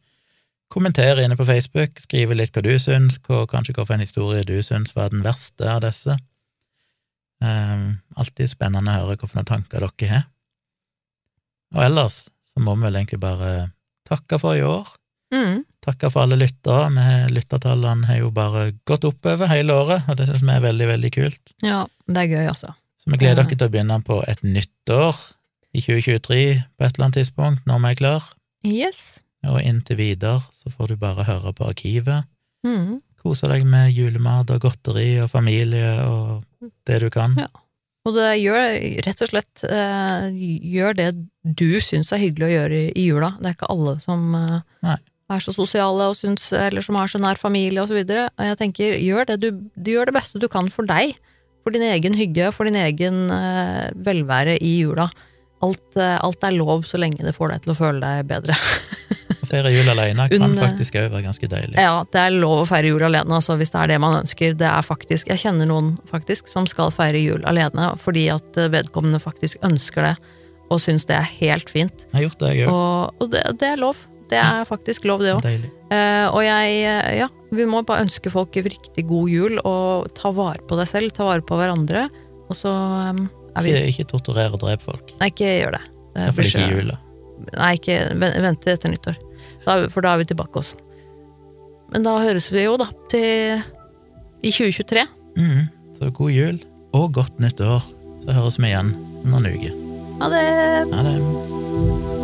kommenterer inne på Facebook, skriver litt hva du syns, hva, kanskje hvilken historie du syns var den verste av disse. Um, alltid spennende å høre hvilke tanker dere har. Og ellers så må vi vel egentlig bare takke for i år. Mm. Takke for alle lyttere. Vi- Lyttertallene har jo bare gått oppover hele året, og det synes vi er veldig, veldig kult. Ja, det er gøy, altså. Så vi gleder dere til å begynne på et nytt år i 2023 på et eller annet tidspunkt, når vi er klar. Yes. Og inntil videre så får du bare høre på arkivet. Mm. Kose deg med julemat og godteri og familie og det du kan. Ja. Og det gjør rett og slett eh, gjør det du syns er hyggelig å gjøre i, i jula. Det er ikke alle som eh, Nei. Er så sosiale og syns, eller som har så nær familie. Og jeg tenker, gjør det du, du gjør det beste du kan for deg. For din egen hygge, for din egen eh, velvære i jula. Alt, eh, alt er lov så lenge det får deg til å føle deg bedre. Å feire jul alene kan Un, faktisk òg være ganske deilig. Ja, det er lov å feire jul alene, altså, hvis det er det man ønsker. Det er faktisk, Jeg kjenner noen faktisk som skal feire jul alene fordi at eh, vedkommende faktisk ønsker det, og syns det er helt fint. Jeg har gjort det, jeg òg. Og, og det, det er lov. Det er faktisk lov, det òg. Eh, og jeg, eh, ja, vi må bare ønske folk en riktig god jul, og ta vare på deg selv, ta vare på hverandre. Og så eh, er vi Ikke, ikke torturere og drepe folk. Nei, ikke gjør det. Det Iallfall ikke i jula. Nei, ikke ven- vent til etter nyttår. Da, for da er vi tilbake også. Men da høres vi jo, da, til i 2023. Mm, Så god jul og godt nytt år. Så høres vi igjen om noen uker. Ha det! Ha det.